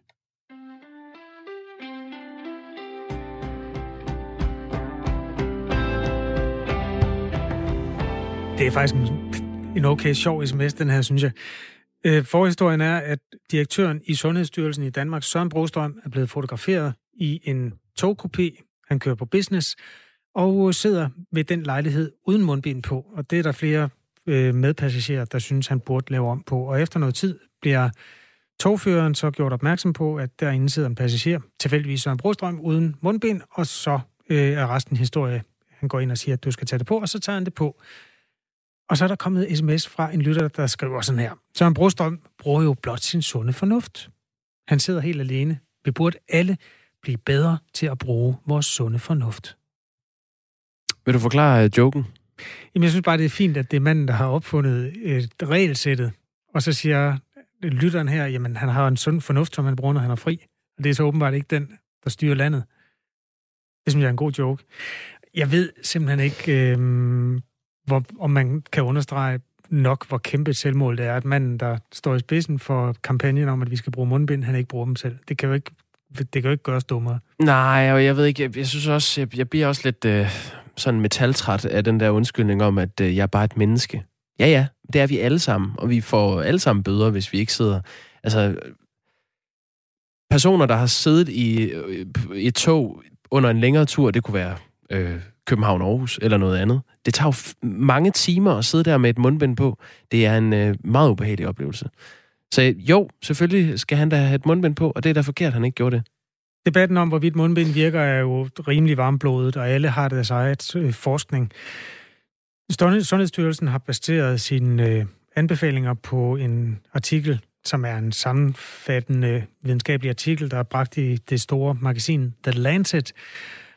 Det er faktisk en, en okay sjov sms, den her, synes jeg. Øh, forhistorien er, at direktøren i Sundhedsstyrelsen i Danmark, Søren Brostrøm, er blevet fotograferet i en togkopi. Han kører på business og øh, sidder ved den lejlighed uden mundbind på. Og det er der flere øh, medpassagerer, der synes, han burde lave om på. Og efter noget tid bliver togføreren så gjort opmærksom på, at derinde sidder en passager, tilfældigvis Søren Brostrøm, uden mundbind, og så øh, er resten historie. Han går ind og siger, at du skal tage det på, og så tager han det på. Og så er der kommet sms fra en lytter, der skriver sådan her. Søren Brostrøm bruger jo blot sin sunde fornuft. Han sidder helt alene. Vi burde alle blive bedre til at bruge vores sunde fornuft. Vil du forklare uh, joken? Jamen, jeg synes bare, det er fint, at det er manden, der har opfundet et regelsættet, og så siger lytteren her, jamen han har en sund fornuft, som han bruger, når han er fri. Og det er så åbenbart ikke den, der styrer landet. Det synes jeg er en god joke. Jeg ved simpelthen ikke, øh, hvor, om man kan understrege nok, hvor kæmpe et selvmål det er, at manden, der står i spidsen for kampagnen om, at vi skal bruge mundbind, han ikke bruger dem selv. Det kan jo ikke, det kan jo ikke gøres dummere. Nej, og jeg ved ikke, jeg, jeg synes også, jeg, jeg bliver også lidt øh, sådan metaltræt af den der undskyldning om, at øh, jeg er bare et menneske. Ja, ja, det er vi alle sammen, og vi får alle sammen bøder, hvis vi ikke sidder... Altså, personer, der har siddet i øh, et tog under en længere tur, det kunne være øh, København-Aarhus eller noget andet. Det tager jo mange timer at sidde der med et mundbind på. Det er en øh, meget ubehagelig oplevelse. Så jo, selvfølgelig skal han da have et mundbind på, og det er da forkert, at han ikke gjorde det. Debatten om, hvorvidt mundbind virker, er jo rimelig varmblodet, og alle har deres eget øh, forskning. Sundhedsstyrelsen har baseret sine øh, anbefalinger på en artikel, som er en sammenfattende øh, videnskabelig artikel, der er bragt i det store magasin The Lancet,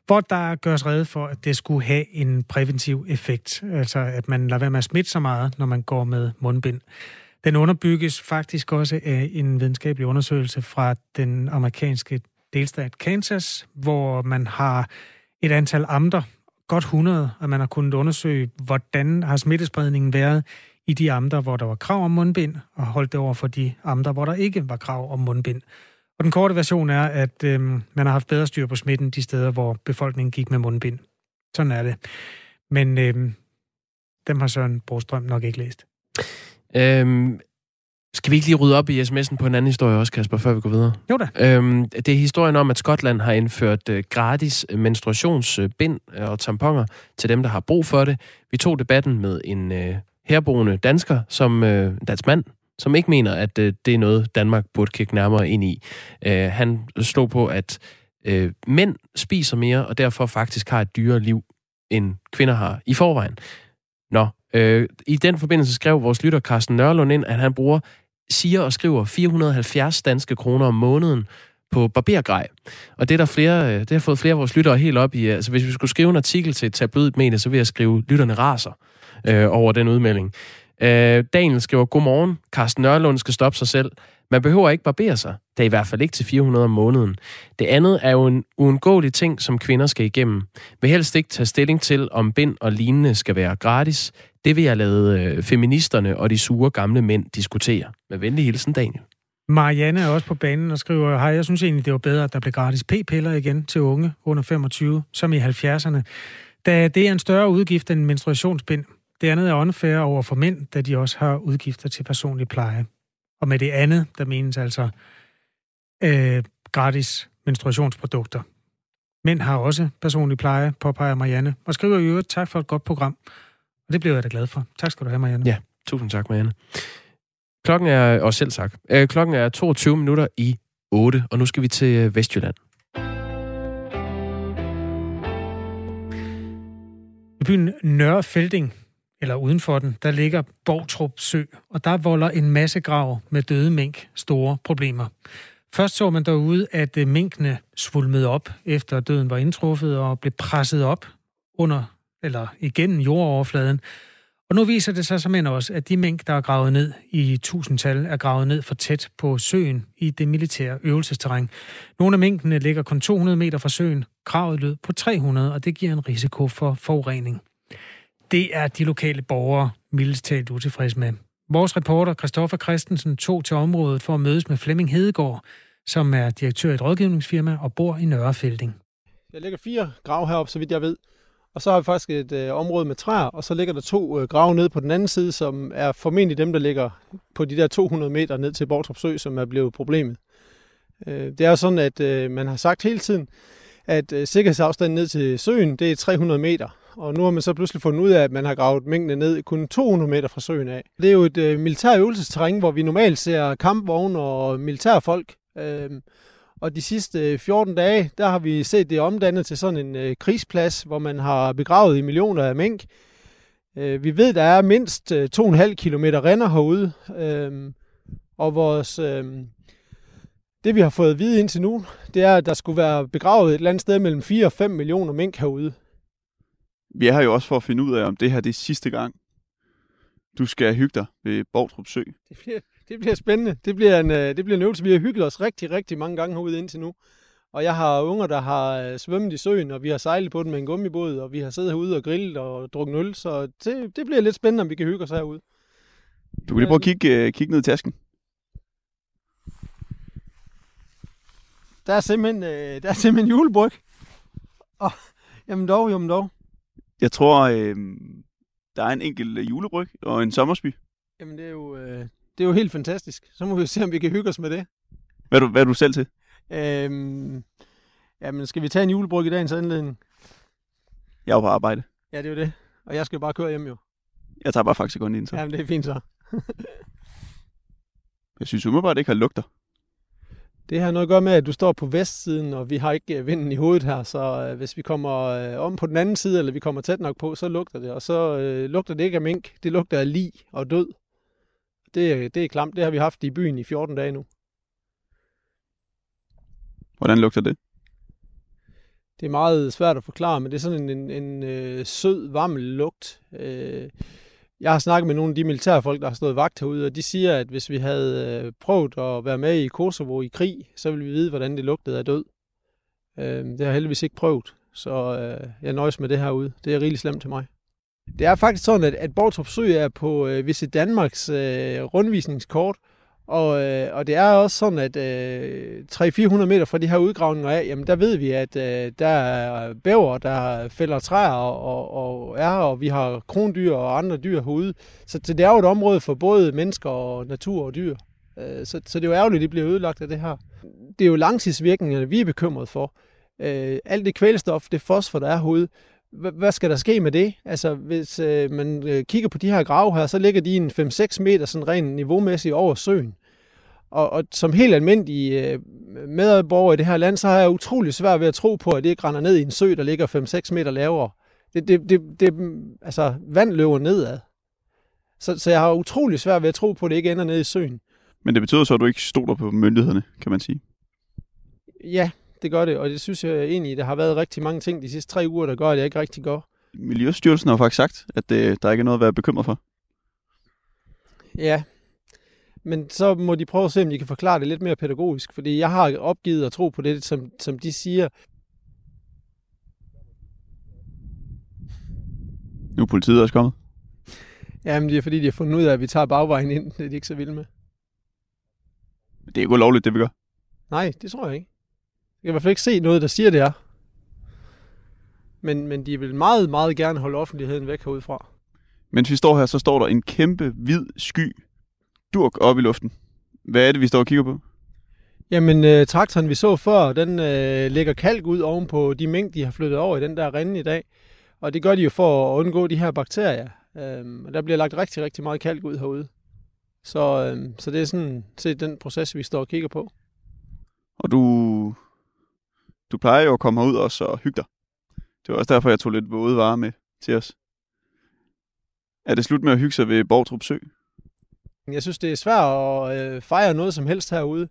hvor der gøres redde for, at det skulle have en præventiv effekt. Altså, at man lader være med at smitte så meget, når man går med mundbind. Den underbygges faktisk også af en videnskabelig undersøgelse fra den amerikanske delstat Kansas, hvor man har et antal amter, godt 100, at man har kunnet undersøge, hvordan har smittespredningen været i de amter, hvor der var krav om mundbind, og holdt det over for de amter, hvor der ikke var krav om mundbind. Og den korte version er, at øh, man har haft bedre styr på smitten de steder, hvor befolkningen gik med mundbind. Sådan er det. Men øh, dem har Søren Brostrøm nok ikke læst. Øhm, skal vi ikke lige rydde op i sms'en på en anden historie også, Kasper, før vi går videre? Jo da. Øhm, det er historien om, at Skotland har indført øh, gratis menstruationsbind øh, og tamponer til dem, der har brug for det. Vi tog debatten med en øh, herboende dansker, som øh, dansk mand, som ikke mener, at øh, det er noget, Danmark burde kigge nærmere ind i. Øh, han slog på, at øh, mænd spiser mere, og derfor faktisk har et dyrere liv, end kvinder har i forvejen. Øh, i den forbindelse skrev vores lytter Carsten Nørlund ind, at han bruger, siger og skriver 470 danske kroner om måneden på barbergrej. Og det er der flere, øh, det har fået flere af vores lyttere helt op i. Altså hvis vi skulle skrive en artikel til et tabloidmedie, så vil jeg skrive, lytterne raser øh, over den udmelding. Øh, Daniel skriver, godmorgen, Carsten Nørlund skal stoppe sig selv. Man behøver ikke barbere sig. Det er i hvert fald ikke til 400 om måneden. Det andet er jo en uundgåelig ting, som kvinder skal igennem. Vil helst ikke tage stilling til, om bind og lignende skal være gratis. Det vil jeg lade øh, feministerne og de sure gamle mænd diskutere. Med venlig hilsen, Daniel. Marianne er også på banen og skriver, hej, jeg synes egentlig, det var bedre, at der blev gratis p-piller igen til unge under 25, som i 70'erne. Da det er en større udgift end menstruationsbind, det andet er unfair over for mænd, da de også har udgifter til personlig pleje. Og med det andet, der menes altså øh, gratis menstruationsprodukter. Mænd har også personlig pleje, påpeger Marianne, og skriver i øvrigt tak for et godt program. Og det bliver jeg da glad for. Tak skal du have, Marianne. Ja, tusind tak, Marianne. Klokken er, og selv tak, øh, klokken er 22 minutter i 8, og nu skal vi til øh, Vestjylland. I byen Nørrefelding eller uden for den, der ligger Borgtrup Sø, og der volder en masse grav med døde mink store problemer. Først så man derude, at øh, minkene svulmede op, efter døden var indtruffet og blev presset op under eller igennem jordoverfladen. Og nu viser det sig simpelthen også, at de mink, der er gravet ned i tusindtal, er gravet ned for tæt på søen i det militære øvelsesterræn. Nogle af minkene ligger kun 200 meter fra søen. Kravet lød på 300, og det giver en risiko for forurening det er de lokale borgere mildest talt utilfredse med. Vores reporter Christoffer Christensen tog til området for at mødes med Flemming Hedegaard, som er direktør i et rådgivningsfirma og bor i Nørrefelding. Der ligger fire grav heroppe, så vidt jeg ved. Og så har vi faktisk et øh, område med træer, og så ligger der to øh, grave nede på den anden side, som er formentlig dem, der ligger på de der 200 meter ned til Bortrup Sø, som er blevet problemet. Øh, det er sådan, at øh, man har sagt hele tiden, at øh, sikkerhedsafstanden ned til søen, det er 300 meter og nu har man så pludselig fundet ud af, at man har gravet mængden ned kun 200 meter fra søen af. Det er jo et øh, militær øvelsesterræn, hvor vi normalt ser kampvogne og militærfolk. Øh, og de sidste øh, 14 dage, der har vi set det omdannet til sådan en øh, krigsplads, hvor man har begravet i millioner af mink. Øh, vi ved, der er mindst øh, 2,5 km render herude, øh, og vores, øh, det vi har fået at vide indtil nu, det er, at der skulle være begravet et eller andet sted mellem 4 og 5 millioner mink herude. Vi er her jo også for at finde ud af, om det her det er sidste gang, du skal hygge dig ved Borgtrup Sø. Det bliver, det bliver spændende. Det bliver, en, øh, det bliver en øvelse. Vi har hygget os rigtig, rigtig mange gange herude indtil nu. Og jeg har unger, der har øh, svømmet i søen, og vi har sejlet på den med en gummibåd, og vi har siddet herude og grillet og drukket øl, så det, det bliver lidt spændende, om vi kan hygge os herude. Du kan lige prøve at kigge, uh, kigge ned i tasken. Der er simpelthen, øh, der er simpelthen julebryg. Oh, jamen dog, jamen dog. Jeg tror, øh, der er en enkelt julebryg og en sommersby. Jamen det er jo, øh, det er jo helt fantastisk. Så må vi se, om vi kan hygge os med det. Hvad er du, hvad er du selv til? Øhm, jamen, skal vi tage en julebryg i dagens anledning? Jeg er jo på arbejde. Ja, det er jo det. Og jeg skal bare køre hjem jo. Jeg tager bare faktisk kun ind så. Jamen, det er fint så. jeg synes umiddelbart, det ikke har lugter. Det har noget at gøre med, at du står på vestsiden, og vi har ikke øh, vinden i hovedet her, så øh, hvis vi kommer øh, om på den anden side, eller vi kommer tæt nok på, så lugter det. Og så øh, lugter det ikke af mink, det lugter af lig og død. Det, det er klamt, det har vi haft i byen i 14 dage nu. Hvordan lugter det? Det er meget svært at forklare, men det er sådan en, en, en øh, sød, varm lugt. Øh, jeg har snakket med nogle af de militærfolk, der har stået vagt herude, og de siger, at hvis vi havde øh, prøvet at være med i Kosovo i krig, så ville vi vide, hvordan det lugtede af død. Øhm, det har jeg heldigvis ikke prøvet, så øh, jeg nøjes med det herude. Det er rigeligt slemt til mig. Det er faktisk sådan, at, at Bortrup Sø er på øh, Visit Danmarks rundvisningskort, og, øh, og det er også sådan, at øh, 300-400 meter fra de her udgravninger af, jamen der ved vi, at øh, der er bæver, der fælder træer og, og, og er, og vi har krondyr og andre dyr herude. Så, så det er jo et område for både mennesker og natur og dyr. Øh, så, så det er jo ærgerligt, at det bliver ødelagt af det her. Det er jo langtidsvirkningerne, vi er bekymret for. Øh, alt det kvælstof, det fosfor, der er herude, hvad skal der ske med det? Altså, hvis øh, man øh, kigger på de her grave her, så ligger de en 5-6 meter sådan rent niveaumæssigt over søen. Og, og som helt almindelig øh, medborger i det her land, så har jeg utrolig svært ved at tro på, at det ikke render ned i en sø, der ligger 5-6 meter lavere. Det, det, det, det, altså, vand løber nedad. Så, så jeg har utrolig svært ved at tro på, at det ikke ender ned i søen. Men det betyder så, at du ikke stoler på myndighederne, kan man sige? Ja, det gør det, og det synes jeg egentlig, der har været rigtig mange ting de sidste tre uger, der gør, at jeg ikke rigtig gør. Miljøstyrelsen har faktisk sagt, at det, der ikke er noget at være bekymret for. Ja, men så må de prøve at se, om de kan forklare det lidt mere pædagogisk, fordi jeg har opgivet at tro på det, som, som de siger. Nu er politiet også kommet. Jamen, det er fordi, de har fundet ud af, at vi tager bagvejen ind. Det er de ikke så vilde med. Det er ikke ulovligt, det vi gør. Nej, det tror jeg ikke. Jeg kan i hvert fald ikke se noget, der siger, det er. Men, men de vil meget, meget gerne holde offentligheden væk herudfra. Mens vi står her, så står der en kæmpe hvid sky durk op i luften. Hvad er det, vi står og kigger på? Jamen, øh, traktoren, vi så før, den øh, lægger kalk ud oven på de mængder, de har flyttet over i den der rinde i dag. Og det gør de jo for at undgå de her bakterier. Øhm, og der bliver lagt rigtig, rigtig meget kalk ud herude. Så, øhm, så det er sådan set den proces, vi står og kigger på. Og du, du plejer jo at komme herud også og hygge dig. Det var også derfor, jeg tog lidt våde varer med til os. Er det slut med at hygge sig ved Borgtrup Sø? Jeg synes, det er svært at øh, fejre noget som helst herude.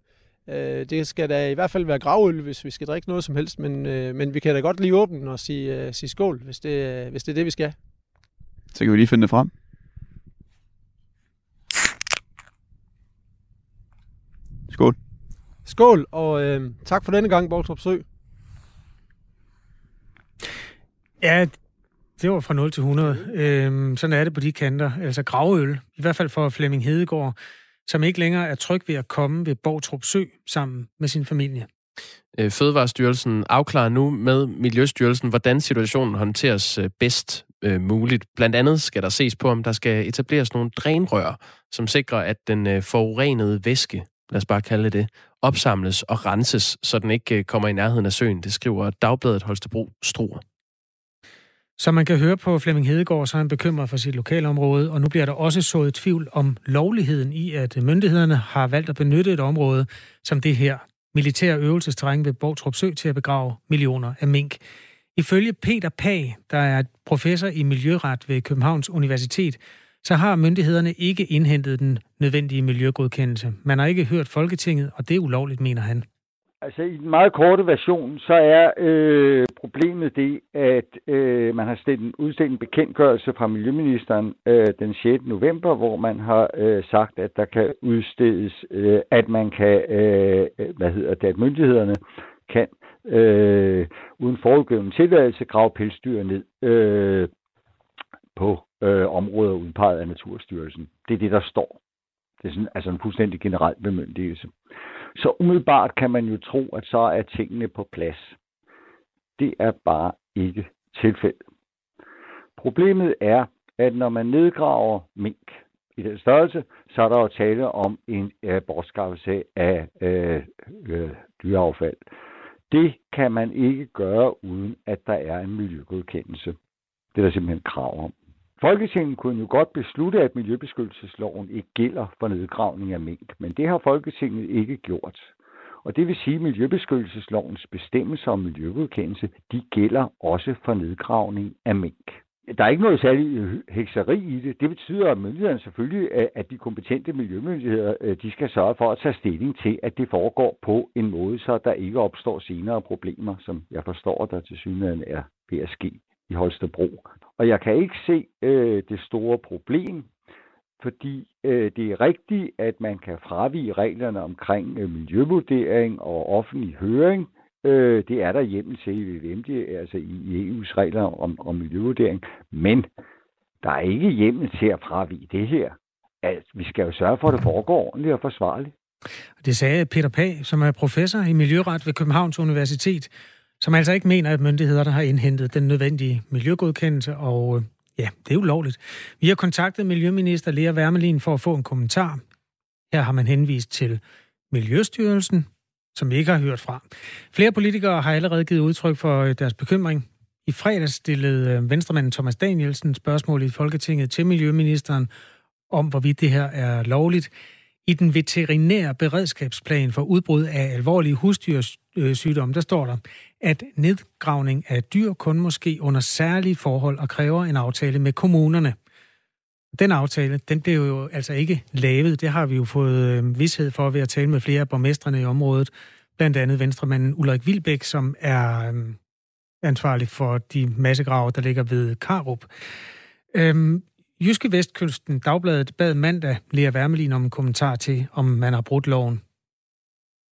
Øh, det skal da i hvert fald være gravøl, hvis vi skal drikke noget som helst, men, øh, men vi kan da godt lige åbne og sige, sige skål, hvis det, hvis det er det, vi skal. Så kan vi lige finde det frem. Skål. Skål, og øh, tak for denne gang, Borgtrup Sø. Ja, det var fra 0 til 100. Øhm, sådan er det på de kanter. Altså gravøl, i hvert fald for Flemming Hedegaard, som ikke længere er tryg ved at komme ved Borgtrup Sø sammen med sin familie. Øh, Fødevarestyrelsen afklarer nu med Miljøstyrelsen, hvordan situationen håndteres øh, bedst øh, muligt. Blandt andet skal der ses på, om der skal etableres nogle drænrør, som sikrer, at den øh, forurenede væske, lad os bare kalde det, opsamles og renses, så den ikke kommer i nærheden af søen. Det skriver Dagbladet Holstebro Struer. Som man kan høre på Flemming Hedegaard, så er han bekymret for sit lokalområde, og nu bliver der også sået tvivl om lovligheden i, at myndighederne har valgt at benytte et område som det her militære øvelsesterræn ved Bortrup Sø til at begrave millioner af mink. Ifølge Peter Pag, der er professor i miljøret ved Københavns Universitet, så har myndighederne ikke indhentet den nødvendige miljøgodkendelse. Man har ikke hørt Folketinget, og det er ulovligt, mener han. Altså i den meget korte version, så er øh, problemet det, at øh, man har stillet, udstedt en bekendtgørelse fra Miljøministeren øh, den 6. november, hvor man har øh, sagt, at der kan udstedes, øh, at man kan, øh, hvad hedder det, at myndighederne kan øh, uden forudgående tilladelse grave pelsdyr ned øh, på øh, områder udpeget af Naturstyrelsen. Det er det, der står. Det er sådan, altså en fuldstændig generel bemyndigelse. Så umiddelbart kan man jo tro, at så er tingene på plads. Det er bare ikke tilfældet. Problemet er, at når man nedgraver mink i den størrelse, så er der jo tale om en øh, bortskaffelse af øh, øh, dyreaffald. Det kan man ikke gøre, uden at der er en miljøgodkendelse. Det er der simpelthen krav om. Folketinget kunne jo godt beslutte, at Miljøbeskyttelsesloven ikke gælder for nedgravning af mink, men det har Folketinget ikke gjort. Og det vil sige, at Miljøbeskyttelseslovens bestemmelser om miljøgodkendelse, de gælder også for nedgravning af mink. Der er ikke noget særligt øh, hekseri i det. Det betyder, at myndighederne selvfølgelig, øh, at de kompetente miljømyndigheder, øh, de skal sørge for at tage stilling til, at det foregår på en måde, så der ikke opstår senere problemer, som jeg forstår, der til synligheden er ved at ske i Holstebro. Og jeg kan ikke se øh, det store problem, fordi øh, det er rigtigt, at man kan fravige reglerne omkring øh, miljøvurdering og offentlig høring. Øh, det er der hjemmel til i VVM, altså i EU's regler om, om miljøvurdering. Men der er ikke hjemmel til at fravige det her. Altså, vi skal jo sørge for, at det foregår ordentligt og forsvarligt. Det sagde Peter Pag, som er professor i miljøret ved Københavns Universitet som altså ikke mener, at myndighederne har indhentet den nødvendige miljøgodkendelse, og øh, ja, det er ulovligt. Vi har kontaktet Miljøminister Lea Wermelin for at få en kommentar. Her har man henvist til Miljøstyrelsen, som vi ikke har hørt fra. Flere politikere har allerede givet udtryk for øh, deres bekymring. I fredags stillede øh, venstremanden Thomas Danielsen spørgsmål i Folketinget til Miljøministeren om, hvorvidt det her er lovligt. I den veterinære beredskabsplan for udbrud af alvorlige husdyrs Øh, sygdomme, der står der, at nedgravning af dyr kun måske under særlige forhold og kræver en aftale med kommunerne. Den aftale, den blev jo altså ikke lavet. Det har vi jo fået øh, vidshed for ved at tale med flere af borgmestrene i området. Blandt andet venstremanden Ulrik Vilbæk, som er øh, ansvarlig for de massegrave, der ligger ved Karup. Øhm, Jyske Vestkysten Dagbladet bad mandag Lea Wermelin om en kommentar til, om man har brudt loven.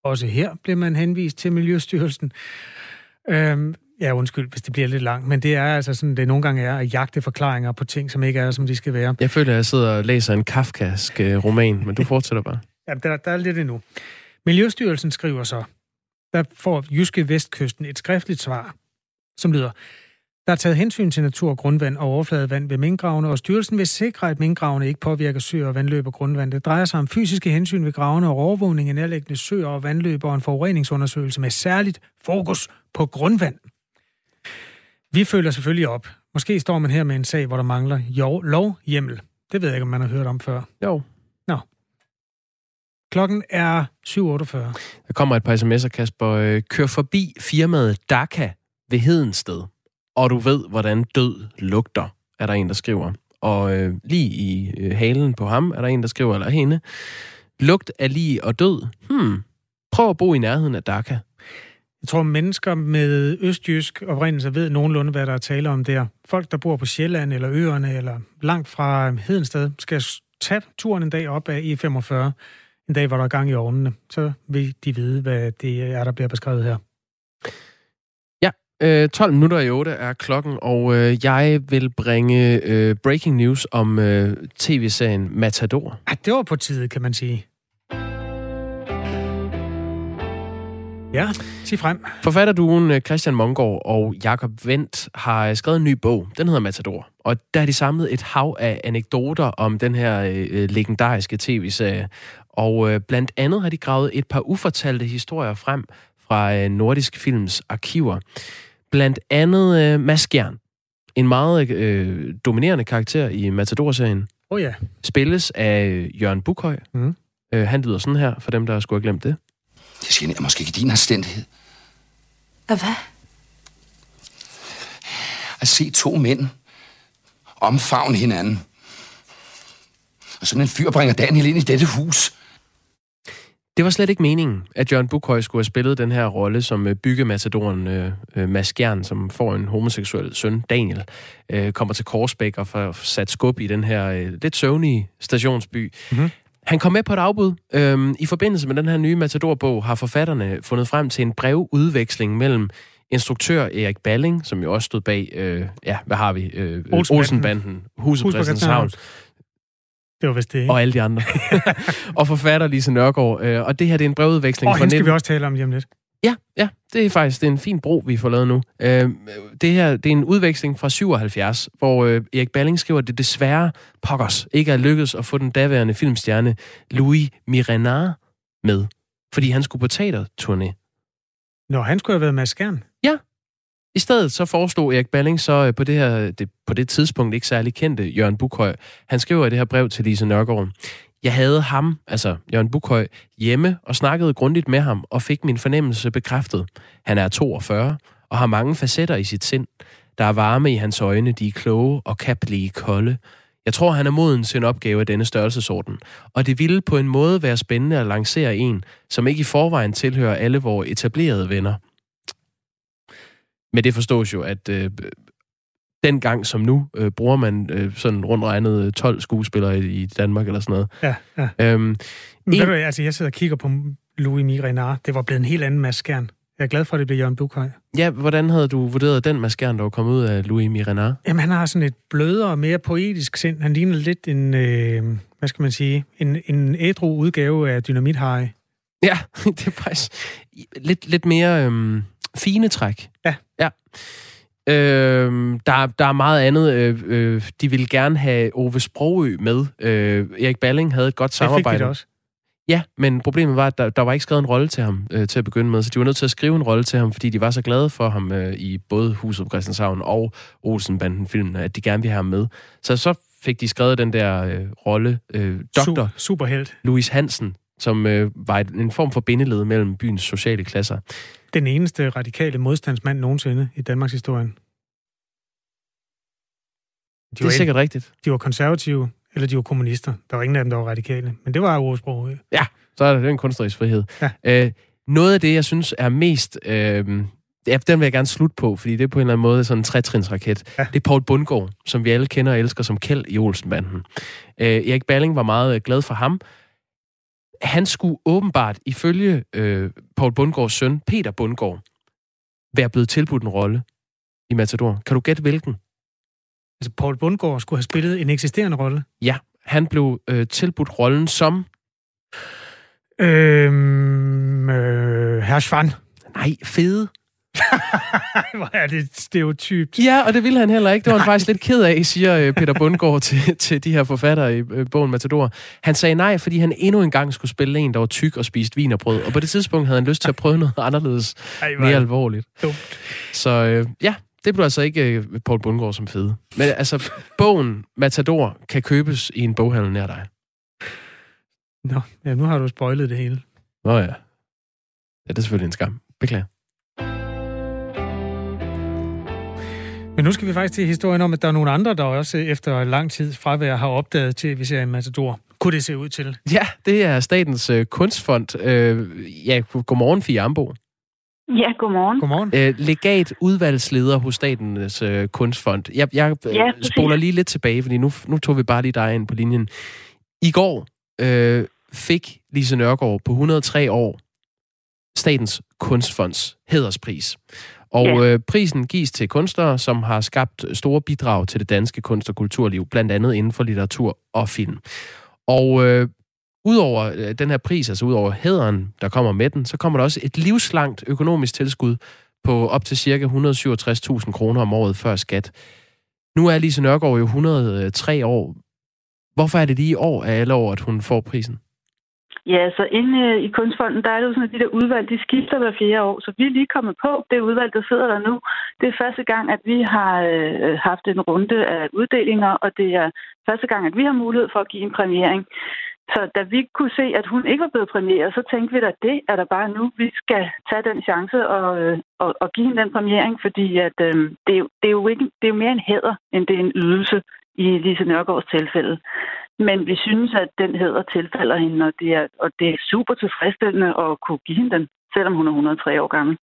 Også her blev man henvist til Miljøstyrelsen. Øhm, ja, undskyld, hvis det bliver lidt langt, men det er altså sådan, det nogle gange er at jagte forklaringer på ting, som ikke er, som de skal være. Jeg føler, at jeg sidder og læser en kafkask øh, roman, men du fortsætter bare. ja, der, der er lidt endnu. Miljøstyrelsen skriver så, der får Jyske Vestkysten et skriftligt svar, som lyder, der er taget hensyn til natur, grundvand og overfladevand ved minkgravene, og styrelsen vil sikre, at minkgravene ikke påvirker søer og vandløb og grundvand. Det drejer sig om fysiske hensyn ved gravene og overvågning af nærliggende søer og vandløb og en forureningsundersøgelse med særligt fokus på grundvand. Vi følger selvfølgelig op. Måske står man her med en sag, hvor der mangler lovhjemmel. Det ved jeg ikke, om man har hørt om før. Jo. Nå. Klokken er 7.48. Der kommer et par sms'er, Kasper. Øh, kør forbi firmaet Daka ved Hedensted og du ved, hvordan død lugter, er der en, der skriver. Og øh, lige i øh, halen på ham er der en, der skriver, eller hende, lugt af lige og død. Hmm, prøv at bo i nærheden af Dhaka. Jeg tror, mennesker med østjysk oprindelse ved nogenlunde, hvad der er tale om der. Folk, der bor på Sjælland eller øerne eller langt fra øh, Hedensted, skal tage turen en dag op af E45, en dag, hvor der er gang i ovnene. Så vil de vide, hvad det er, der bliver beskrevet her. Øh, 12 minutter i 8 er klokken, og øh, jeg vil bringe øh, breaking news om øh, tv-serien Matador. Ja, det var på tide, kan man sige. Ja, sig frem. Forfatterduen Christian Mongård og Jakob Vendt har skrevet en ny bog. Den hedder Matador. Og der har de samlet et hav af anekdoter om den her øh, legendariske tv-serie. Og øh, blandt andet har de gravet et par ufortalte historier frem fra øh, Nordisk Films arkiver. Blandt andet øh, Mads Gjern. En meget øh, dominerende karakter i Matador-serien. Oh ja. Spilles af øh, Jørgen Bukhøj. Mm. Øh, han lyder sådan her, for dem, der skulle have glemt det. Det generer måske ikke din anstændighed. Og hvad? at se to mænd omfavne hinanden. Og sådan en fyr bringer Daniel ind i dette hus. Det var slet ikke meningen, at Jørgen Bukhøj skulle have spillet den her rolle som øh, byggematadoren øh, øh, Mads Gjern, som får en homoseksuel søn, Daniel, øh, kommer til Korsbæk og får sat skub i den her øh, lidt søvnige stationsby. Mm-hmm. Han kom med på et afbud. Øhm, I forbindelse med den her nye Matador-bog har forfatterne fundet frem til en brevudveksling mellem instruktør Erik Balling, som jo også stod bag, øh, ja, hvad har vi? Øh, Olsenbanden, Huset Hus Christianshavn. Det var vist det, ikke? Og alle de andre. og forfatter Lise Nørgaard. Øh, og det her, det er en brevudveksling. Og hende skal 19... vi også tale om lige om lidt. Ja, ja, det er faktisk det er en fin bro, vi får lavet nu. Øh, det her det er en udveksling fra 77, hvor øh, Erik Balling skriver, at det desværre pokkers ikke er lykkedes at få den daværende filmstjerne Louis Mirenard med, fordi han skulle på teaterturné. Nå, han skulle have været med Skjern. I stedet så foreslog Erik Balling så øh, på det her det, på det tidspunkt ikke særlig kendte Jørgen Bukhøj. Han skriver i det her brev til Lise Nørgaard. Jeg havde ham, altså Jørgen Bukhøj, hjemme og snakkede grundigt med ham og fik min fornemmelse bekræftet. Han er 42 og har mange facetter i sit sind. Der er varme i hans øjne, de er kloge og kan blive kolde. Jeg tror, han er moden til en opgave af denne størrelsesorden, og det ville på en måde være spændende at lancere en, som ikke i forvejen tilhører alle vores etablerede venner. Men det forstås jo, at øh, dengang som nu, øh, bruger man øh, sådan rundt regnet 12 skuespillere i, i Danmark eller sådan noget. Ja, ja. Øhm, Men en... du, altså, jeg sidder og kigger på Louis Mirenard. Det var blevet en helt anden maskern. Jeg er glad for, at det blev Jørgen Bukhøj. Ja, hvordan havde du vurderet den maskern, der var kommet ud af Louis Mirenard? Jamen, han har sådan et blødere, mere poetisk sind. Han ligner lidt en, øh, hvad skal man sige, en, en ædru udgave af Dynamit Harry. Ja, det er faktisk lidt, lidt mere øh, fine træk. Ja. Ja. Øh, der, der er meget andet. Øh, øh, de ville gerne have Ove Sprogø med. Øh, Erik Balling havde et godt samarbejde. Det fik de også. Ja, men problemet var, at der, der var ikke skrevet en rolle til ham øh, til at begynde med, så de var nødt til at skrive en rolle til ham, fordi de var så glade for ham øh, i både Huset på Christianshavn og Olsenbanden-filmen, at de gerne ville have ham med. Så så fik de skrevet den der øh, rolle, øh, doktor Superhelt. Louis Hansen, som øh, var en form for bindeled mellem byens sociale klasser. Den eneste radikale modstandsmand nogensinde i Danmarks historie. De det er sikkert rigtigt. De var konservative, eller de var kommunister. Der var ingen af dem, der var radikale. Men det var ordsprog. Ja, så er det en kunstnerisk frihed. Ja. Øh, noget af det, jeg synes er mest... Øh, Ja, den vil jeg gerne slutte på, fordi det er på en eller anden måde sådan en trætrinsraket. Ja. Det er Paul Bundgaard, som vi alle kender og elsker som Kjeld i Olsenbanden. Øh, Erik Balling var meget øh, glad for ham. Han skulle åbenbart, ifølge øh, Paul Bundgaards søn, Peter Bundgaard, være blevet tilbudt en rolle i Matador. Kan du gætte hvilken? Altså, Paul Bundgaard skulle have spillet en eksisterende rolle? Ja, han blev øh, tilbudt rollen som... Øhm, øh, Herr Schwan. Nej, fede. Hvor er det stereotypt. Ja, og det ville han heller ikke. Det var han faktisk lidt ked af, siger øh, Peter Bundgaard til, til de her forfattere i øh, bogen Matador. Han sagde nej, fordi han endnu en gang skulle spille en, der var tyk og spiste vin og brød. Og på det tidspunkt havde han lyst til at prøve noget anderledes, Ej, mere alvorligt. Dumt. Så øh, ja, det blev altså ikke øh, Paul Bundgaard som fede. Men altså, bogen Matador kan købes i en boghandel nær dig. Nå, ja, nu har du spoilet det hele. Nå ja. Ja, det er selvfølgelig en skam. Beklager. Men nu skal vi faktisk til historien om, at der er nogle andre, der også efter lang tid fravær har opdaget til, at vi ser en Matador. Kunne det se ud til? Ja, det er Statens øh, Kunstfond. Øh, ja, godmorgen, Fie Ambo. Ja, godmorgen. Godmorgen. Øh, legat udvalgsleder hos Statens øh, Kunstfond. Jeg, jeg øh, ja, spoler lige lidt tilbage, fordi nu, nu tog vi bare lige dig ind på linjen. I går øh, fik Lise Nørgaard på 103 år Statens Kunstfonds hæderspris. Og ja. øh, prisen gives til kunstnere, som har skabt store bidrag til det danske kunst- og kulturliv, blandt andet inden for litteratur og film. Og øh, udover øh, den her pris, altså udover hæderen, der kommer med den, så kommer der også et livslangt økonomisk tilskud på op til ca. 167.000 kroner om året før skat. Nu er Lise Nørgaard jo 103 år. Hvorfor er det lige i år af alle år, at hun får prisen? Ja, så inde øh, i Kunstfonden, der er det jo sådan, at de der udvalg, de skifter hver fjerde år. Så vi er lige kommet på det udvalg, der sidder der nu. Det er første gang, at vi har øh, haft en runde af uddelinger, og det er første gang, at vi har mulighed for at give en præmiering Så da vi kunne se, at hun ikke var blevet præmieret, så tænkte vi da, at det er der bare nu. Vi skal tage den chance og, øh, og, og give hende den præmiering, fordi at, øh, det, er, det, er jo ikke, det er jo mere en hæder, end det er en ydelse i Lise Nørgaards tilfælde. Men vi synes, at den hæder tilfælder hende, og det er, og det er super tilfredsstillende at kunne give hende den, selvom hun er 103 år gammel.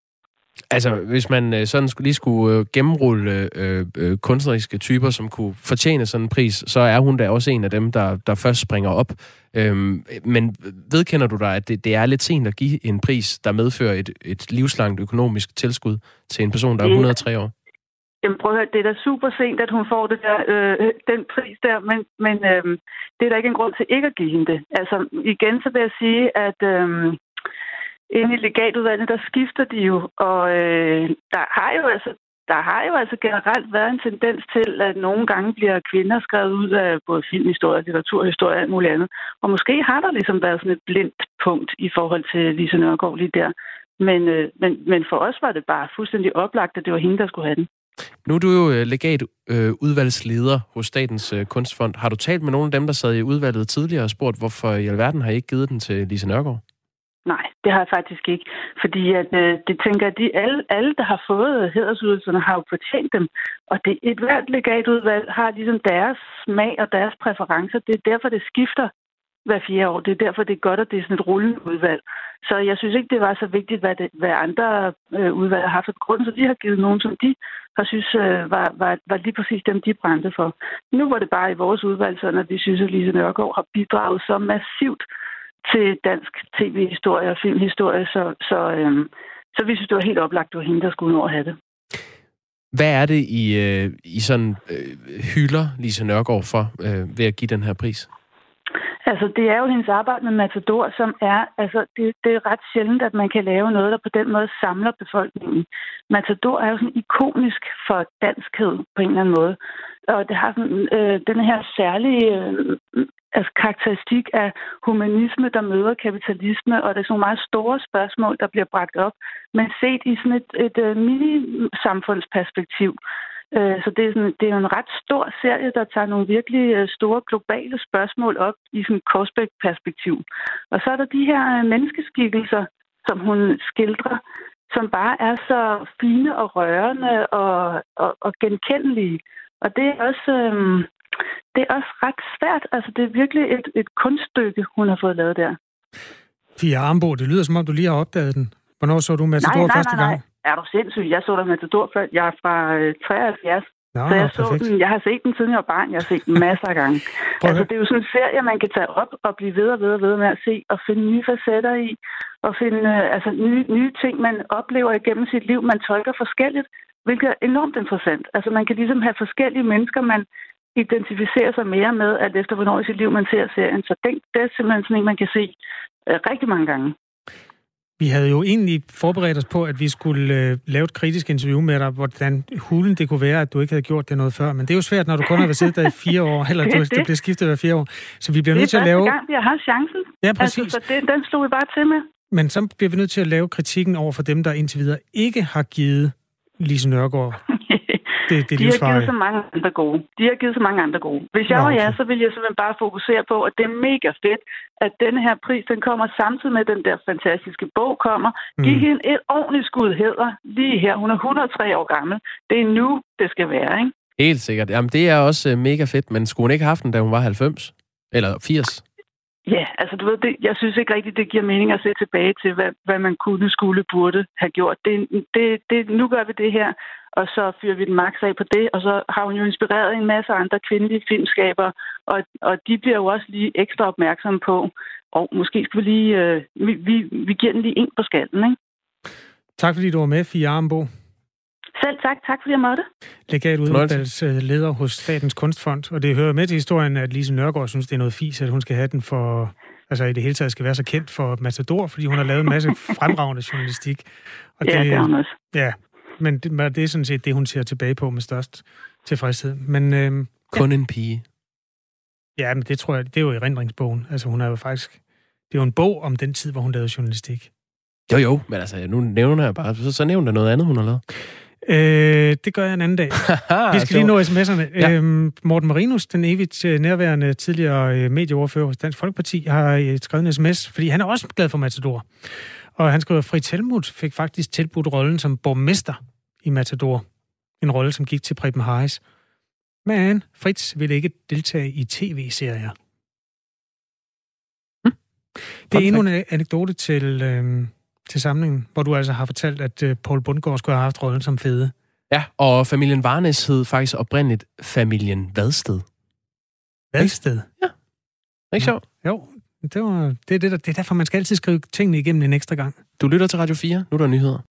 Altså, hvis man øh, sådan skulle, lige skulle øh, gennemrulle øh, øh, kunstneriske typer, som kunne fortjene sådan en pris, så er hun da også en af dem, der, der først springer op. Øhm, men vedkender du dig, at det, det er lidt sent at give en pris, der medfører et, et livslangt økonomisk tilskud til en person, der er 103 år? Jamen prøv at høre, det er da super sent, at hun får det der, øh, den pris der, men, men øh, det er der ikke en grund til ikke at give hende det. Altså igen så vil jeg sige, at øh, inde i legatudvalget, der skifter de jo, og øh, der har jo altså der har jo altså generelt været en tendens til, at nogle gange bliver kvinder skrevet ud af både filmhistorie, litteraturhistorie og alt muligt andet. Og måske har der ligesom været sådan et blindt punkt i forhold til Lise Nørgaard lige der. Men, øh, men, men for os var det bare fuldstændig oplagt, at det var hende, der skulle have den. Nu er du jo øh, legat øh, udvalgsleder hos Statens øh, Kunstfond. Har du talt med nogle af dem, der sad i udvalget tidligere og spurgt, hvorfor i alverden har I ikke givet den til Lise Nørgaard? Nej, det har jeg faktisk ikke. Fordi at, øh, det tænker at de alle, alle, der har fået hedersydelserne, har jo fortjent dem. Og det, et hvert legatudvalg har ligesom deres smag og deres præferencer. Det er derfor, det skifter hver fjerde år. Det er derfor, det er godt, at det er sådan et rullende udvalg. Så jeg synes ikke, det var så vigtigt, hvad, det, hvad andre øh, udvalg har haft grund, så de har givet nogen, som de har synes øh, var, var, var lige præcis dem, de brændte for. Nu var det bare i vores udvalg sådan, at vi synes, at Lise Nørgaard har bidraget så massivt til dansk tv-historie og filmhistorie, så, så, øh, så vi synes, det var helt oplagt, det var hende, der skulle nå at have det. Hvad er det, I, øh, I sådan øh, hylder Lise Nørgaard for øh, ved at give den her pris? Altså, det er jo hendes arbejde med Matador, som er, altså, det, det er ret sjældent, at man kan lave noget, der på den måde samler befolkningen. Matador er jo sådan ikonisk for danskhed på en eller anden måde. Og det har sådan, øh, den her særlige øh, altså, karakteristik af humanisme, der møder kapitalisme, og det er sådan nogle meget store spørgsmål, der bliver bragt op, men set i sådan et, et, et mini-samfundsperspektiv. Øh, så det er, sådan, det er jo en ret stor serie, der tager nogle virkelig øh, store globale spørgsmål op i sådan et Korsbæk-perspektiv. Og så er der de her menneskeskikkelser, som hun skildrer, som bare er så fine og rørende og, og, og genkendelige. Og det er også... Øh, det er også ret svært. Altså, det er virkelig et, et kunststykke, hun har fået lavet der. Fia Armbo, det lyder som om, du lige har opdaget den. Hvornår så du Matador nej, nej, første nej, nej. Er du sindssyg? Jeg så der Matador før. Jeg er fra øh, 73. Nå, så jeg, så perfekt. den, jeg har set den siden jeg var barn. Jeg har set den masser af gange. Altså, det er jo sådan en serie, man kan tage op og blive ved og ved og ved med at se, og finde nye facetter i, og finde øh, altså, nye, nye ting, man oplever igennem sit liv, man tolker forskelligt, hvilket er enormt interessant. Altså, man kan ligesom have forskellige mennesker, man identificerer sig mere med, at efter hvornår i sit liv man ser serien. Så det, det er simpelthen sådan en, man kan se øh, rigtig mange gange. Vi havde jo egentlig forberedt os på, at vi skulle øh, lave et kritisk interview med dig, hvordan hulen det kunne være, at du ikke havde gjort det noget før. Men det er jo svært, når du kun har været siddet der i fire år, eller Det er du, det. det bliver skiftet hver fire år. Så vi bliver Det nødt til er at lave... første gang, vi har haft chancen. Ja, præcis. Altså, så det, den slog vi bare til med. Men så bliver vi nødt til at lave kritikken over for dem, der indtil videre ikke har givet Lise Nørgaard det, det De har givet så mange andre gode. De har givet så mange andre gode. Hvis jeg Nå, var okay. jer, så ville jeg simpelthen bare fokusere på, at det er mega fedt, at denne her pris, den kommer samtidig med, at den der fantastiske bog kommer. Giv Mm. hende et ordentligt skud hæder lige her. Hun er 103 år gammel. Det er nu, det skal være, ikke? Helt sikkert. Jamen, det er også øh, mega fedt, men skulle hun ikke have haft den, da hun var 90? Eller 80? Ja, altså du ved, det, jeg synes ikke rigtigt, det giver mening at se tilbage til, hvad, hvad man kunne, skulle, burde have gjort. Det, det, det, nu gør vi det her, og så fyrer vi den max af på det, og så har hun jo inspireret en masse andre kvindelige filmskabere, og, og de bliver jo også lige ekstra opmærksomme på, og måske skal vi lige, øh, vi, vi, vi giver den lige en på skallen, ikke? Tak fordi du var med, Fia Armbo, Selv tak, tak fordi jeg måtte. legat udvalgsleder hos Statens Kunstfond. Og det hører med til historien, at Lise Nørgaard synes, det er noget fis, at hun skal have den for... Altså i det hele taget skal være så kendt for Matador, fordi hun har lavet en masse fremragende journalistik. Og Ja, det har hun også. Ja, men det, men det er sådan set det, hun ser tilbage på med størst tilfredshed. Men øhm, Kun en pige. ja, men det tror jeg, det er jo erindringsbogen. Altså hun er jo faktisk... Det er jo en bog om den tid, hvor hun lavede journalistik. Jo, jo, men altså, nu nævner jeg bare, så, så nævner jeg noget andet, hun har lavet. Øh, det gør jeg en anden dag. Vi skal lige nå sms'erne. Ja. Øhm, Morten Marinus, den evigt øh, nærværende tidligere øh, medieoverfører hos Dansk Folkeparti, har øh, skrevet en sms, fordi han er også glad for Matador. Og han skriver, Fritz Helmut fik faktisk tilbudt rollen som borgmester i Matador. En rolle, som gik til Preben Harris. Men Fritz ville ikke deltage i tv-serier. Hm. Det er endnu en anekdote til, øh, til samlingen, hvor du altså har fortalt, at øh, Paul Bundgaard skulle have haft rollen som fede. Ja, og familien Varnes hed faktisk oprindeligt familien Vadsted. Vadsted? Ja. Ikke sjovt? Jo, det, var, det, er det, der, det er derfor, man skal altid skrive tingene igennem en ekstra gang. Du lytter til Radio 4. Nu er der nyheder.